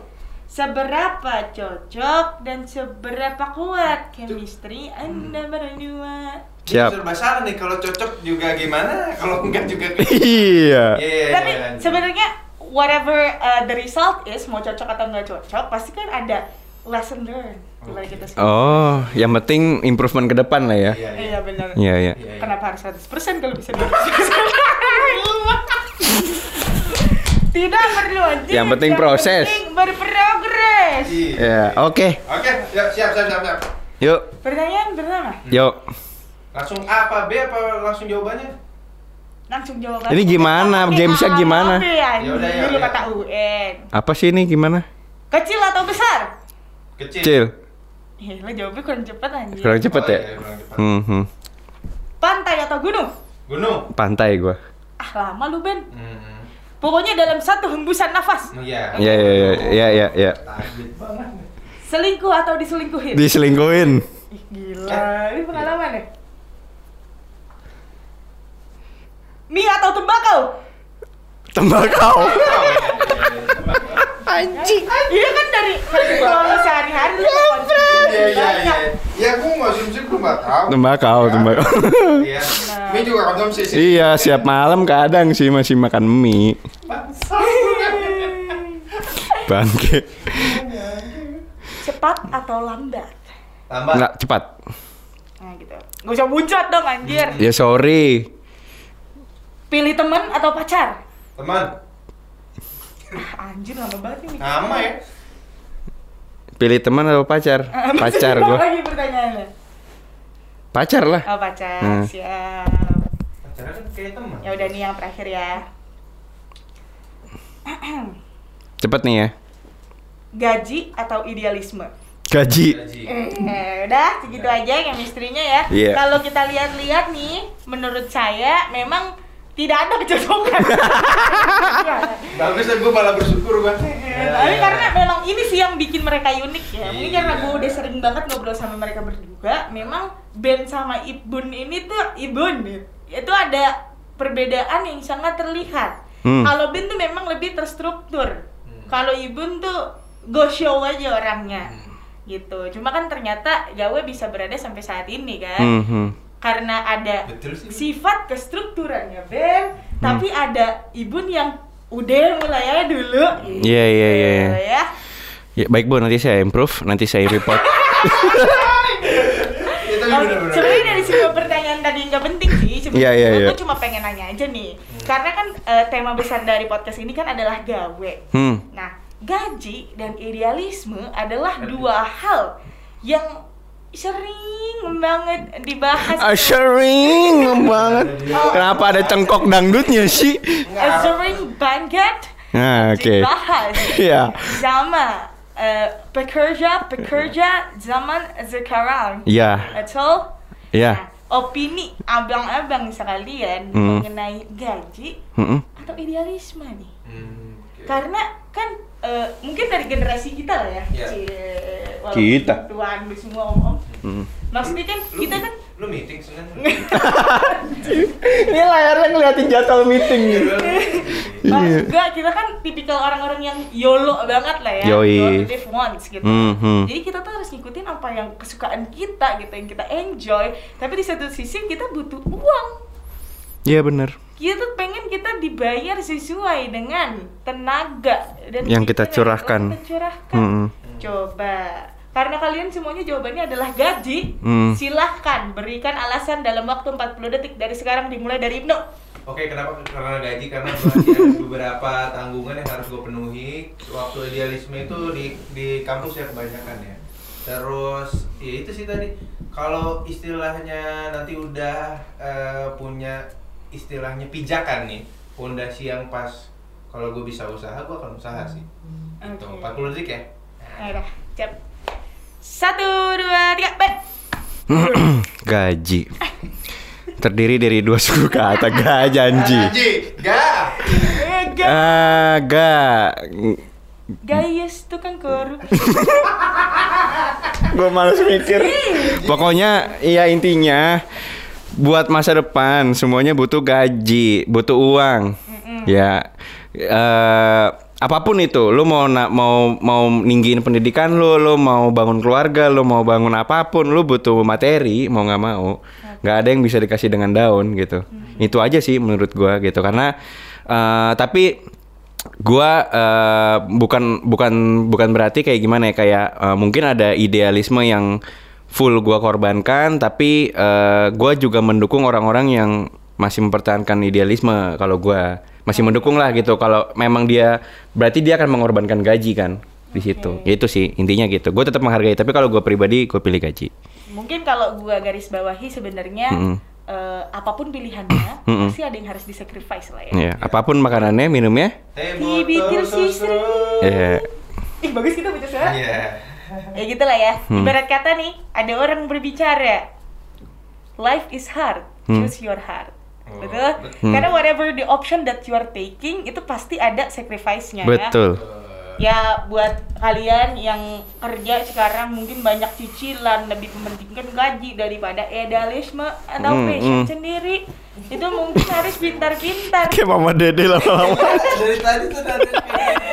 seberapa cocok dan seberapa kuat chemistry Anda berdua. Ini Siap. serba salah nih kalau cocok juga gimana, kalau enggak juga Iya. Iya, iya, Tapi iya. sebenarnya whatever uh, the result is mau cocok atau nggak cocok pasti kan ada lesson learned gimana kita sih. Oh, yang penting improvement ke depan lah ya. Iya, iya. Iya benar. Iya, iya. Iya, iya. Kenapa harus 100% kalau bisa 200%? Tidak perlu anjing. Yang penting proses. penting berprogres. Iya. Ya, oke. Oke, ya, siap, siap, siap, siap. Yuk, Pertanyaan pertama, yuk. Langsung A apa B apa langsung jawabannya? langsung jawaban. Ini gimana? Gamesnya A, gimana? Ya udah, ya, Lu ya. kata UN. Apa sih ini gimana? Kecil atau besar? Kecil. Cil. Eh, lo jawabnya kurang cepat anjing. Kurang cepet Oh, ya? iya, kurang cepat. Hmm, hmm. Pantai atau gunung? Gunung. Pantai gua. Ah, lama lu, Ben. Hmm. Pokoknya dalam satu hembusan nafas. Iya. Iya, iya, iya, iya, iya, iya. Banget. Selingkuh atau diselingkuhin? Diselingkuhin. Ih, gila, ini pengalaman ya? Mie atau tembakau? Tembakau. Anjing. Iya kan dari uang sehari-hari lu Iya, iya, iya. Ya Iya, gua mau konsumsi. Tembakau, Ya. tembakau. Iya. Mie juga konsumsi sih. iya, siap malam kadang sih masih makan mie. Bangke. Cepat atau lambat? Tambah. Nggak cepat. Nah gitu. Gak usah buncot dong anjir. Ya sorry. Pilih temen atau pacar? Teman. Ah, anjir lama banget nih. Sama ya. Pilih teman atau pacar? Pacar Apa gua. lagi pertanyaannya? Pacar lah. Oh pacar, Hmm. siap. Pacaran kan kayak teman. Ya udah nih yang terakhir ya. Cepet nih ya. Gaji atau idealisme? Gaji. Gaji. Eh, udah segitu aja chemistry-nya ya. Iya. Kalau kita lihat-lihat nih, menurut saya memang tidak ada kecocokan. Bagus deh, gua malah bersyukur gua. Eh, Tapi karena memang ini sih yang bikin mereka unik ya. Mungkin karena gue udah sering banget ngobrol sama mereka berdua, memang Ben sama Ibun ini tuh Ibun itu ada perbedaan yang sangat terlihat. Hmm. Kalau Ben tuh memang lebih terstruktur. Kalau Ibun tuh go show aja orangnya. Gitu. Cuma kan ternyata Gawe bisa berada sampai saat ini kan Hmm, hmm. Karena ada Betul sih. sifat kestrukturannya Ben, tapi ada Ibun yang udah mulai aja dulu. Iya, iya, iya, iya. Gitu ya. Ya, baik Bu, nanti saya improve, nanti saya report. Oh, sebenarnya dari semua pertanyaan tadi nggak penting sih sebenarnya. Gua iya. tuh cuma pengen nanya aja nih. Karena kan eh, tema besar dari podcast ini kan adalah gawe. Hmm. Nah, gaji dan idealisme adalah dua hal yang sering banget dibahas. Ah, sering banget. Kenapa ada cengkok dangdutnya sih? Eh, sering banget Nah, oke. dibahas Iya. sama eh, pekerja pekerja zaman sekarang. Iya. Betul? Iya. Nah, opini abang-abang sekalian Hmm. mengenai gaji Mm-mm. atau idealisme nih. Hmm, oke. Karena kan eh, mungkin dari generasi kita lah ya. Iya. Cie, walaupun Kita. Tuan lu semua om-om. Mm. Maksudnya kan Lu- kita kan lu meeting senin Ini layarnya ngeliatin jadwal meeting nih. Maksud gua kita kan tipikal orang-orang yang YOLO banget lah ya. Yoi. Live once gitu. Hmm, hmm. Jadi kita tuh harus ngikutin apa yang kesukaan kita gitu, yang kita enjoy. Tapi di satu sisi kita butuh uang. Iya bener. Kita tuh pengen kita dibayar sesuai dengan tenaga dan Yang kita curahkan. kita curahkan. Hmm. Coba. Karena kalian semuanya jawabannya adalah gaji. Hmm. Silahkan berikan alasan dalam waktu 40 detik dari sekarang dimulai dari Ibnu. Oke, kenapa? Karena gaji, karena ada beberapa tanggungan yang harus gue penuhi. Waktu idealisme itu di di kampus ya kebanyakan ya. Terus, ya itu sih tadi. Kalau istilahnya nanti udah eh, punya istilahnya pijakan nih, fondasi yang pas. Kalau gue bisa usaha, gue akan usaha sih. Itu Oke. 40 detik ya. Nah, udah, siap. Satu, dua, tiga, Ben. Gaji. Terdiri dari dua suku kata gajanji. Gaji, ga. Eh, ga- Ah, ga. Gayes tukang korup. Gue males mikir. Pokoknya iya intinya buat masa depan semuanya butuh gaji, butuh uang. Ya. eh apa pun itu, lu mau na- mau mau ninggiin pendidikan lu, lu mau bangun keluarga, lu mau bangun apa pun, lu butuh materi, mau nggak mau. nggak ada yang bisa dikasih dengan daun gitu. Itu aja sih menurut gua gitu. Karena eh tapi gua eh, bukan bukan bukan berarti kayak gimana ya kayak eh, mungkin ada idealisme yang full gua korbankan tapi eh, gua juga mendukung orang-orang yang masih mempertahankan idealisme kalau gua masih mendukung lah gitu kalau memang dia berarti dia akan mengorbankan gaji kan di situ itu sih intinya gitu gue tetap menghargai tapi kalau gue pribadi gue pilih gaji Mungkin kalau gua garis bawahi sebenarnya Mm-mm. eh, apa pun pilihannya Mm-mm. pasti ada yang harus disacrifice lah ya. ya apa pun makanannya minumnya Dibikin susu. ya Ih bagus kita baca suara. Iya. Ya gitu lah ya. Hmm. Ibarat kata nih, ada orang berbicara. Life is hard, Hmm. choose your heart. Oh, Betul? Hmm. Karena whatever the option that you are taking, itu pasti ada sacrifice-nya ya. betul Ya buat kalian yang kerja sekarang mungkin banyak cicilan, lebih mementingkan gaji daripada idealisme atau Hmm, passion hmm. sendiri. Itu mungkin harus pintar-pintar. kayak mama dede lama-lama Dari tadi tuh dari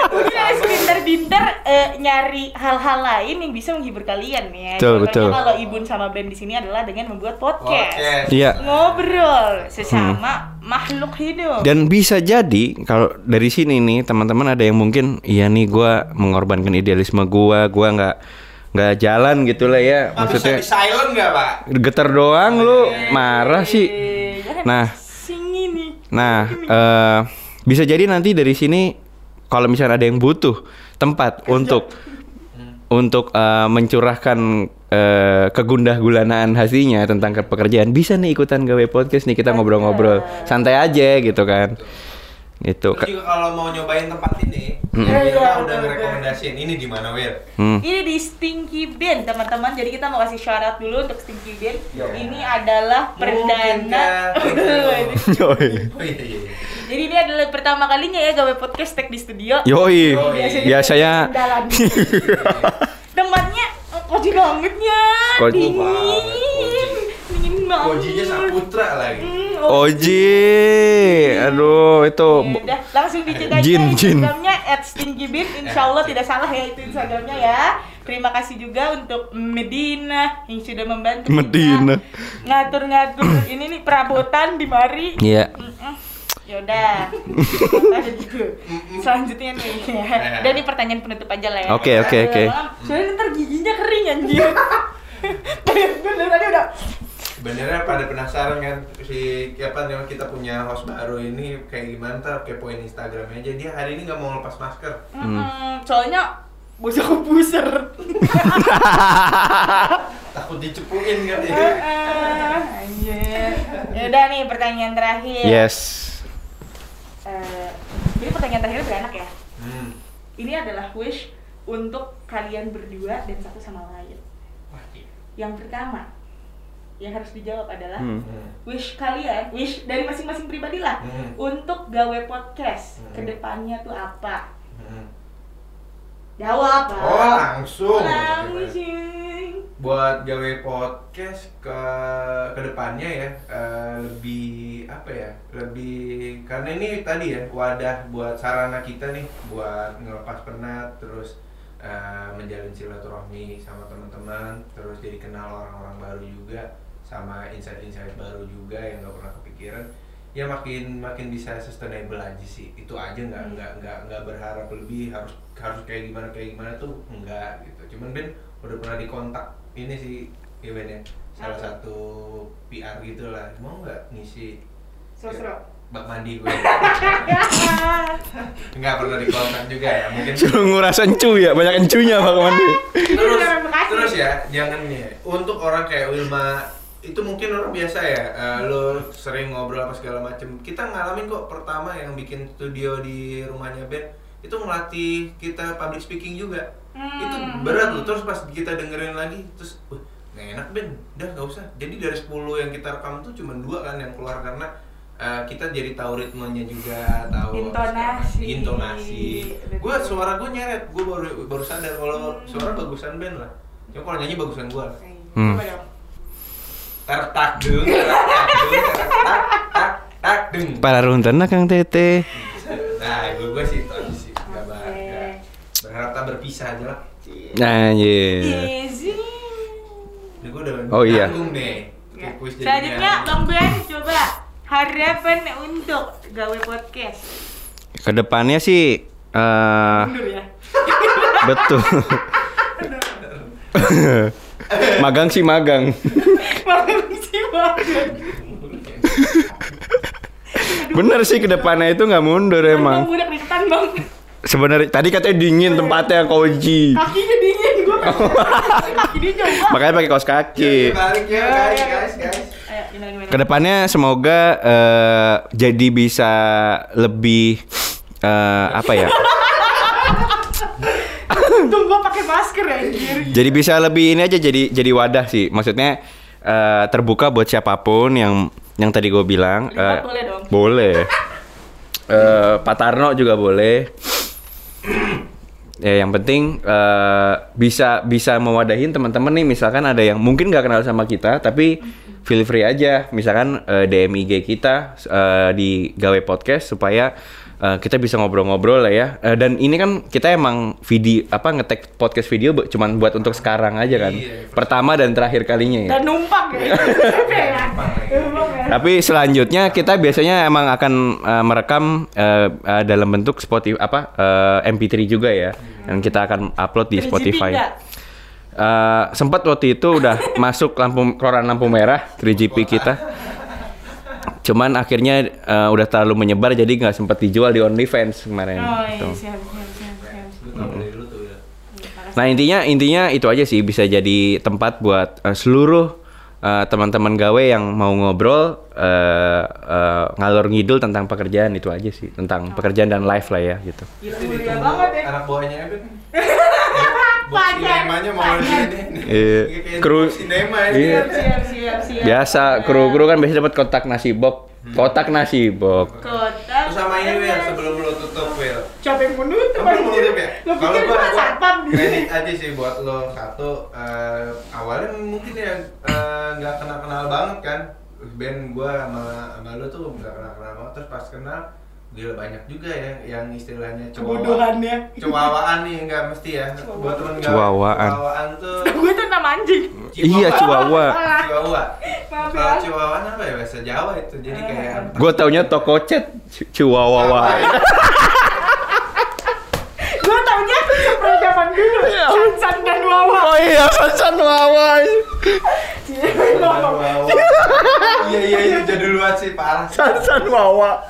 Mungkin harus pintar-pintar eh, nyari hal-hal lain yang bisa menghibur kalian ya. Betul, Contohnya betul. Kalau Ibun sama Ben di sini adalah dengan membuat podcast. Podcast. Iya. Ngobrol sesama makhluk hidup. Dan bisa jadi kalau dari sini nih teman-teman ada yang mungkin iya nih gua mengorbankan idealisme gua, gua nggak nggak jalan gitu lah ya. Pak, bisa Maksudnya di silent nggak pak? getar doang lu marah sih. Nah. Nah, eh bisa jadi nanti dari sini kalau misalnya ada yang butuh tempat untuk untuk eh, mencurahkan eh, kegundah gulanaan hatinya tentang ke- pekerjaan bisa nih ikutan gawe podcast nih kita ngobrol-ngobrol santai aja gitu kan gitu Terus juga kalau mau nyobain tempat ini, Mm. ya, Iya, udah ngerekomendasiin ini di mana Wir? Hmm. Ini di Stinky Ben, teman-teman. Jadi kita mau kasih syarat dulu untuk Stinky Ben. Ya. Ini adalah perdana. Yoi. Oh iya iya. iya. Jadi ini adalah pertama kalinya ya gawe podcast tag di studio. Yoi. Yoi. Biasanya Jalan. Tempatnya eh, cozy bangetnya. Ko- Dingin. banget, Dingin banget. Kojinya Saputra lagi. Hmm, Oji. Aduh, itu Ya udah, langsung dicek aja Jin, jin. Instagramnya at stinkybin Insya Allah tidak salah ya itu Instagramnya ya Terima kasih juga untuk Medina yang sudah membantu Medina. Ngatur-ngatur ini nih perabotan di mari Iya. Mm-mm. Yaudah Ada gitu Selanjutnya nih Dan ini pertanyaan penutup aja lah ya Oke, oke, oke. Soalnya ntar giginya kering anjir Bener tadi udah Sebenarnya pada penasaran kan si apa nih kita punya host baru ini kayak gimana ntar kepoin Instagramnya aja dia hari ini nggak mau lepas masker. Mm-mm. Soalnya bocah kebuser Takut dicepuin kan ya. Anjir Yaudah nih pertanyaan terakhir yes. Eh, Ini pertanyaan terakhir beranak ya Hmm. Ini adalah wish untuk kalian berdua dan satu sama lain Wah, iya. Yang pertama yang harus dijawab adalah Hmm. Wish kalian, wish dari masing-masing pribadi lah Hmm. untuk gawe podcast Hmm. ke depannya tuh apa? Hmm. Jawab Pak. Oh langsung. Langsung. Buat gawe podcast ke ke depannya ya eh, lebih apa ya lebih karena ini tadi ya wadah buat sarana kita nih buat ngelepas penat terus eh, menjalin silaturahmi sama teman-teman terus jadi kenal orang-orang baru juga sama insight-insight baru juga yang nggak pernah kepikiran ya makin makin bisa sustainable aja sih. Itu aja nggak nggak nggak nggak berharap lebih harus harus kayak gimana kayak gimana tuh enggak gitu. Cuman Ben udah pernah dikontak ini sih ya Ben ya? Salah Apa? satu PR gitu lah. Mau nggak ngisi? Sosro. bak mandi gue nggak pernah dikontak juga ya mungkin. Suruh nguras encu ya, banyak encunya Pak Mandi. terus terus ya jangan nih. Untuk orang kayak Wilma itu mungkin orang biasa ya eh, lo sering ngobrol apa segala macem. Kita ngalamin kok pertama yang bikin studio di rumahnya Ben itu ngelatih kita public speaking juga. Hmm. itu berat loh. Terus pas kita dengerin lagi terus wah nggak enak Ben. Udah nggak usah. Jadi dari 10 yang kita rekam tuh cuma dua kan yang keluar karena eh, kita jadi tahu ritmenya juga tahu Intonasi. intonasi. Gue suara gue nyeret. Gue baru baru sadar kalau suara bagusan Ben lah. Cuma kalau nyanyi bagusan gue Hmm. Coba dong. tar tak dung tar tak dung tar tak tak tak dung Para runtena Kang Tete. nah gue gue sih itu aja sih nggak nggak- berharap tak berpisah aja lah Nah, iya. Ini gue udah Oh, iya. Ya. Kayak kuis Selanjutnya. Bang Ben coba harapan untuk gawe podcast. Ke depannya sih eh Mundur ya. betul. magang sih magang. Bener sih ke depannya itu nggak mundur emang. budak deketan Bang. Sebenarnya tadi katanya dingin tempatnya koji. Kakinya dingin gua. Kaki dia coba. Makanya pakai kaos kaki. balik ya guys guys guys Ayo gimana gimana. Ke depannya semoga eh, jadi bisa lebih eh, apa ya? Untung gua pakai masker ya anjir. Jadi bisa lebih ini aja jadi jadi wadah sih. Maksudnya eh, terbuka buat siapa pun yang yang tadi gue bilang. Lipat eh, boleh dong. Boleh. Eh, Pak Tarno juga boleh. ya yang penting eh, bisa bisa mewadahin teman-teman nih misalkan ada yang mungkin nggak kenal sama kita tapi feel free aja misalkan eh, DM IG kita eh, di gawe podcast supaya eh, kita bisa ngobrol-ngobrol lah ya. Eh, dan ini kan kita emang video apa ngetek podcast video bu- cuman buat untuk sekarang aja kan. Iya, Pertama dan terakhir kalinya ya. Dan numpang ya. Numpang ya. Tapi selanjutnya kita biasanya emang akan eh, merekam eh, eh, dalam bentuk Spotify apa eh, MP3 juga ya. Dan kita akan upload di 3GP Spotify. Eh, sempat waktu itu udah masuk lampu koran lampu merah 3GP kita. Cuman akhirnya eh, udah terlalu menyebar jadi nggak sempat dijual di OnlyFans kemarin. Oh iya, siap, siap, siap, siap. Lu tuh ya. Nah intinya intinya itu aja sih bisa jadi tempat buat eh, seluruh eh, teman-teman gawe yang mau ngobrol eh, eh, ngalor ngidul tentang pekerjaan itu aja sih tentang pekerjaan dan life lah ya gitu. Gila, ditunggu banget ya. Anak buahnya Sinemanya mau di sini. Iya. Kru- sinema ini. Iya. Siap, siap, siap, siap. Biasa kru-kru kan biasa dapat kotak nasi box, kotak nasi box. Kota. Terus sama ini Will, sebelum lu tutup Will. Siapa yang menutup? Kamu mau tutup ya? Lo pikir gua- satpam kredit aja sih buat lo satu eh, awalnya mungkin ya eh, nggak kenal kenal banget kan band gua sama sama lo tuh nggak kenal kenal banget terus pas kenal gila banyak juga ya yang istilahnya Kebodohannya. cowawaan nih nggak mesti ya buat temen gawe Cowawaan. cowawaan tuh Gue tuh nama anjing. Iya Chihuahua. Chihuahua Maaf kalau ya. Chihuahua apa ya bahasa Jawa itu jadi kayak Gue taunya toko chat Ch- Chihuahua. Apa ya? Gue taunya super zaman dulu. Sansan dan Wawa. Oh iya pesan Wawa. Iya iya iya jadul banget sih parah Sansan Wawa.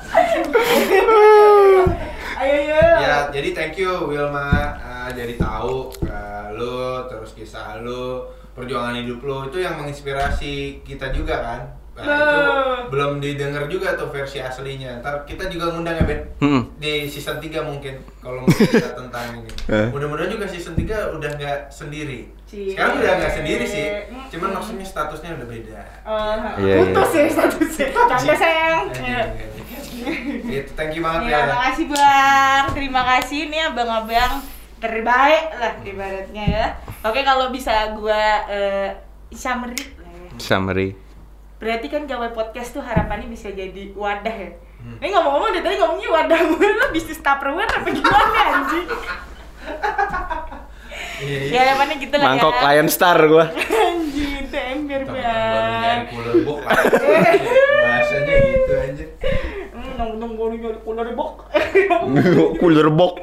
Ayo, ayo. ya jadi thank you Wilma uh, jadi tahu uh, lu terus kisah lu perjuangan hidup lu itu yang menginspirasi kita juga kan nah, itu Nah. belum didengar juga tuh versi aslinya ntar kita juga ngundang ya Ben Hmm. di season 3 mungkin kalau mau cerita tentang ini Eh. mudah-mudahan juga season 3 udah nggak sendiri Cie. sekarang udah nggak sendiri sih cuman maksudnya statusnya udah beda Oh, Iya, putus ya statusnya. Canda sayang. Iya. Gitu, thank you banget Ya, ya. makasih bang. Terima kasih nih abang-abang terbaik lah ibaratnya ya. Oke kalau bisa gua eh, summary lah. Summary. Berarti kan gawe podcast tuh harapannya bisa jadi wadah ya. Hmm. Ini ngomong-ngomong dari tadi ngomongnya wadah gue lo bisnis tupperware apa gimana anjing? Iya, ya harapannya gitu lah Mangkok ya. Lion Star gue. Anjing, itu ember Temen baru nyari bang. cooler box lah. Bahasanya gitu aja. Hmm, nong nong baru nyari cooler box. Cooler box.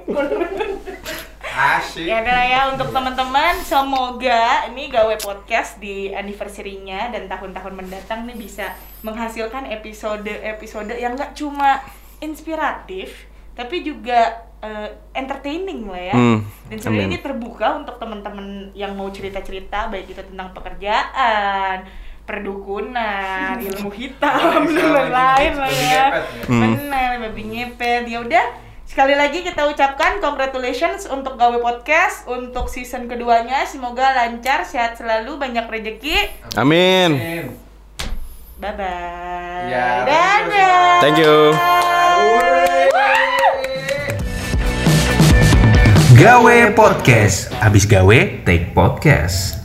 Asik. Ya udah ya untuk teman-teman semoga ini gawe podcast di anniversary-nya dan tahun-tahun mendatang nih bisa menghasilkan episode-episode yang nggak cuma inspiratif tapi juga eh, entertaining lah ya. Hmm, Dan sebenarnya ini terbuka untuk teman-teman yang mau cerita-cerita baik itu tentang pekerjaan, perdukunan, ilmu hitam dan lain-lain lah ya. ya. Hmm. Benar, babi ngepet. Ya udah, sekali lagi kita ucapkan congratulations untuk Gawe Podcast untuk season keduanya. Semoga lancar, sehat selalu, banyak rezeki. Amin. Amin. Bye bye. Ya, Dadah. Thank you. Gawe Podcast. Abis gawe, take podcast.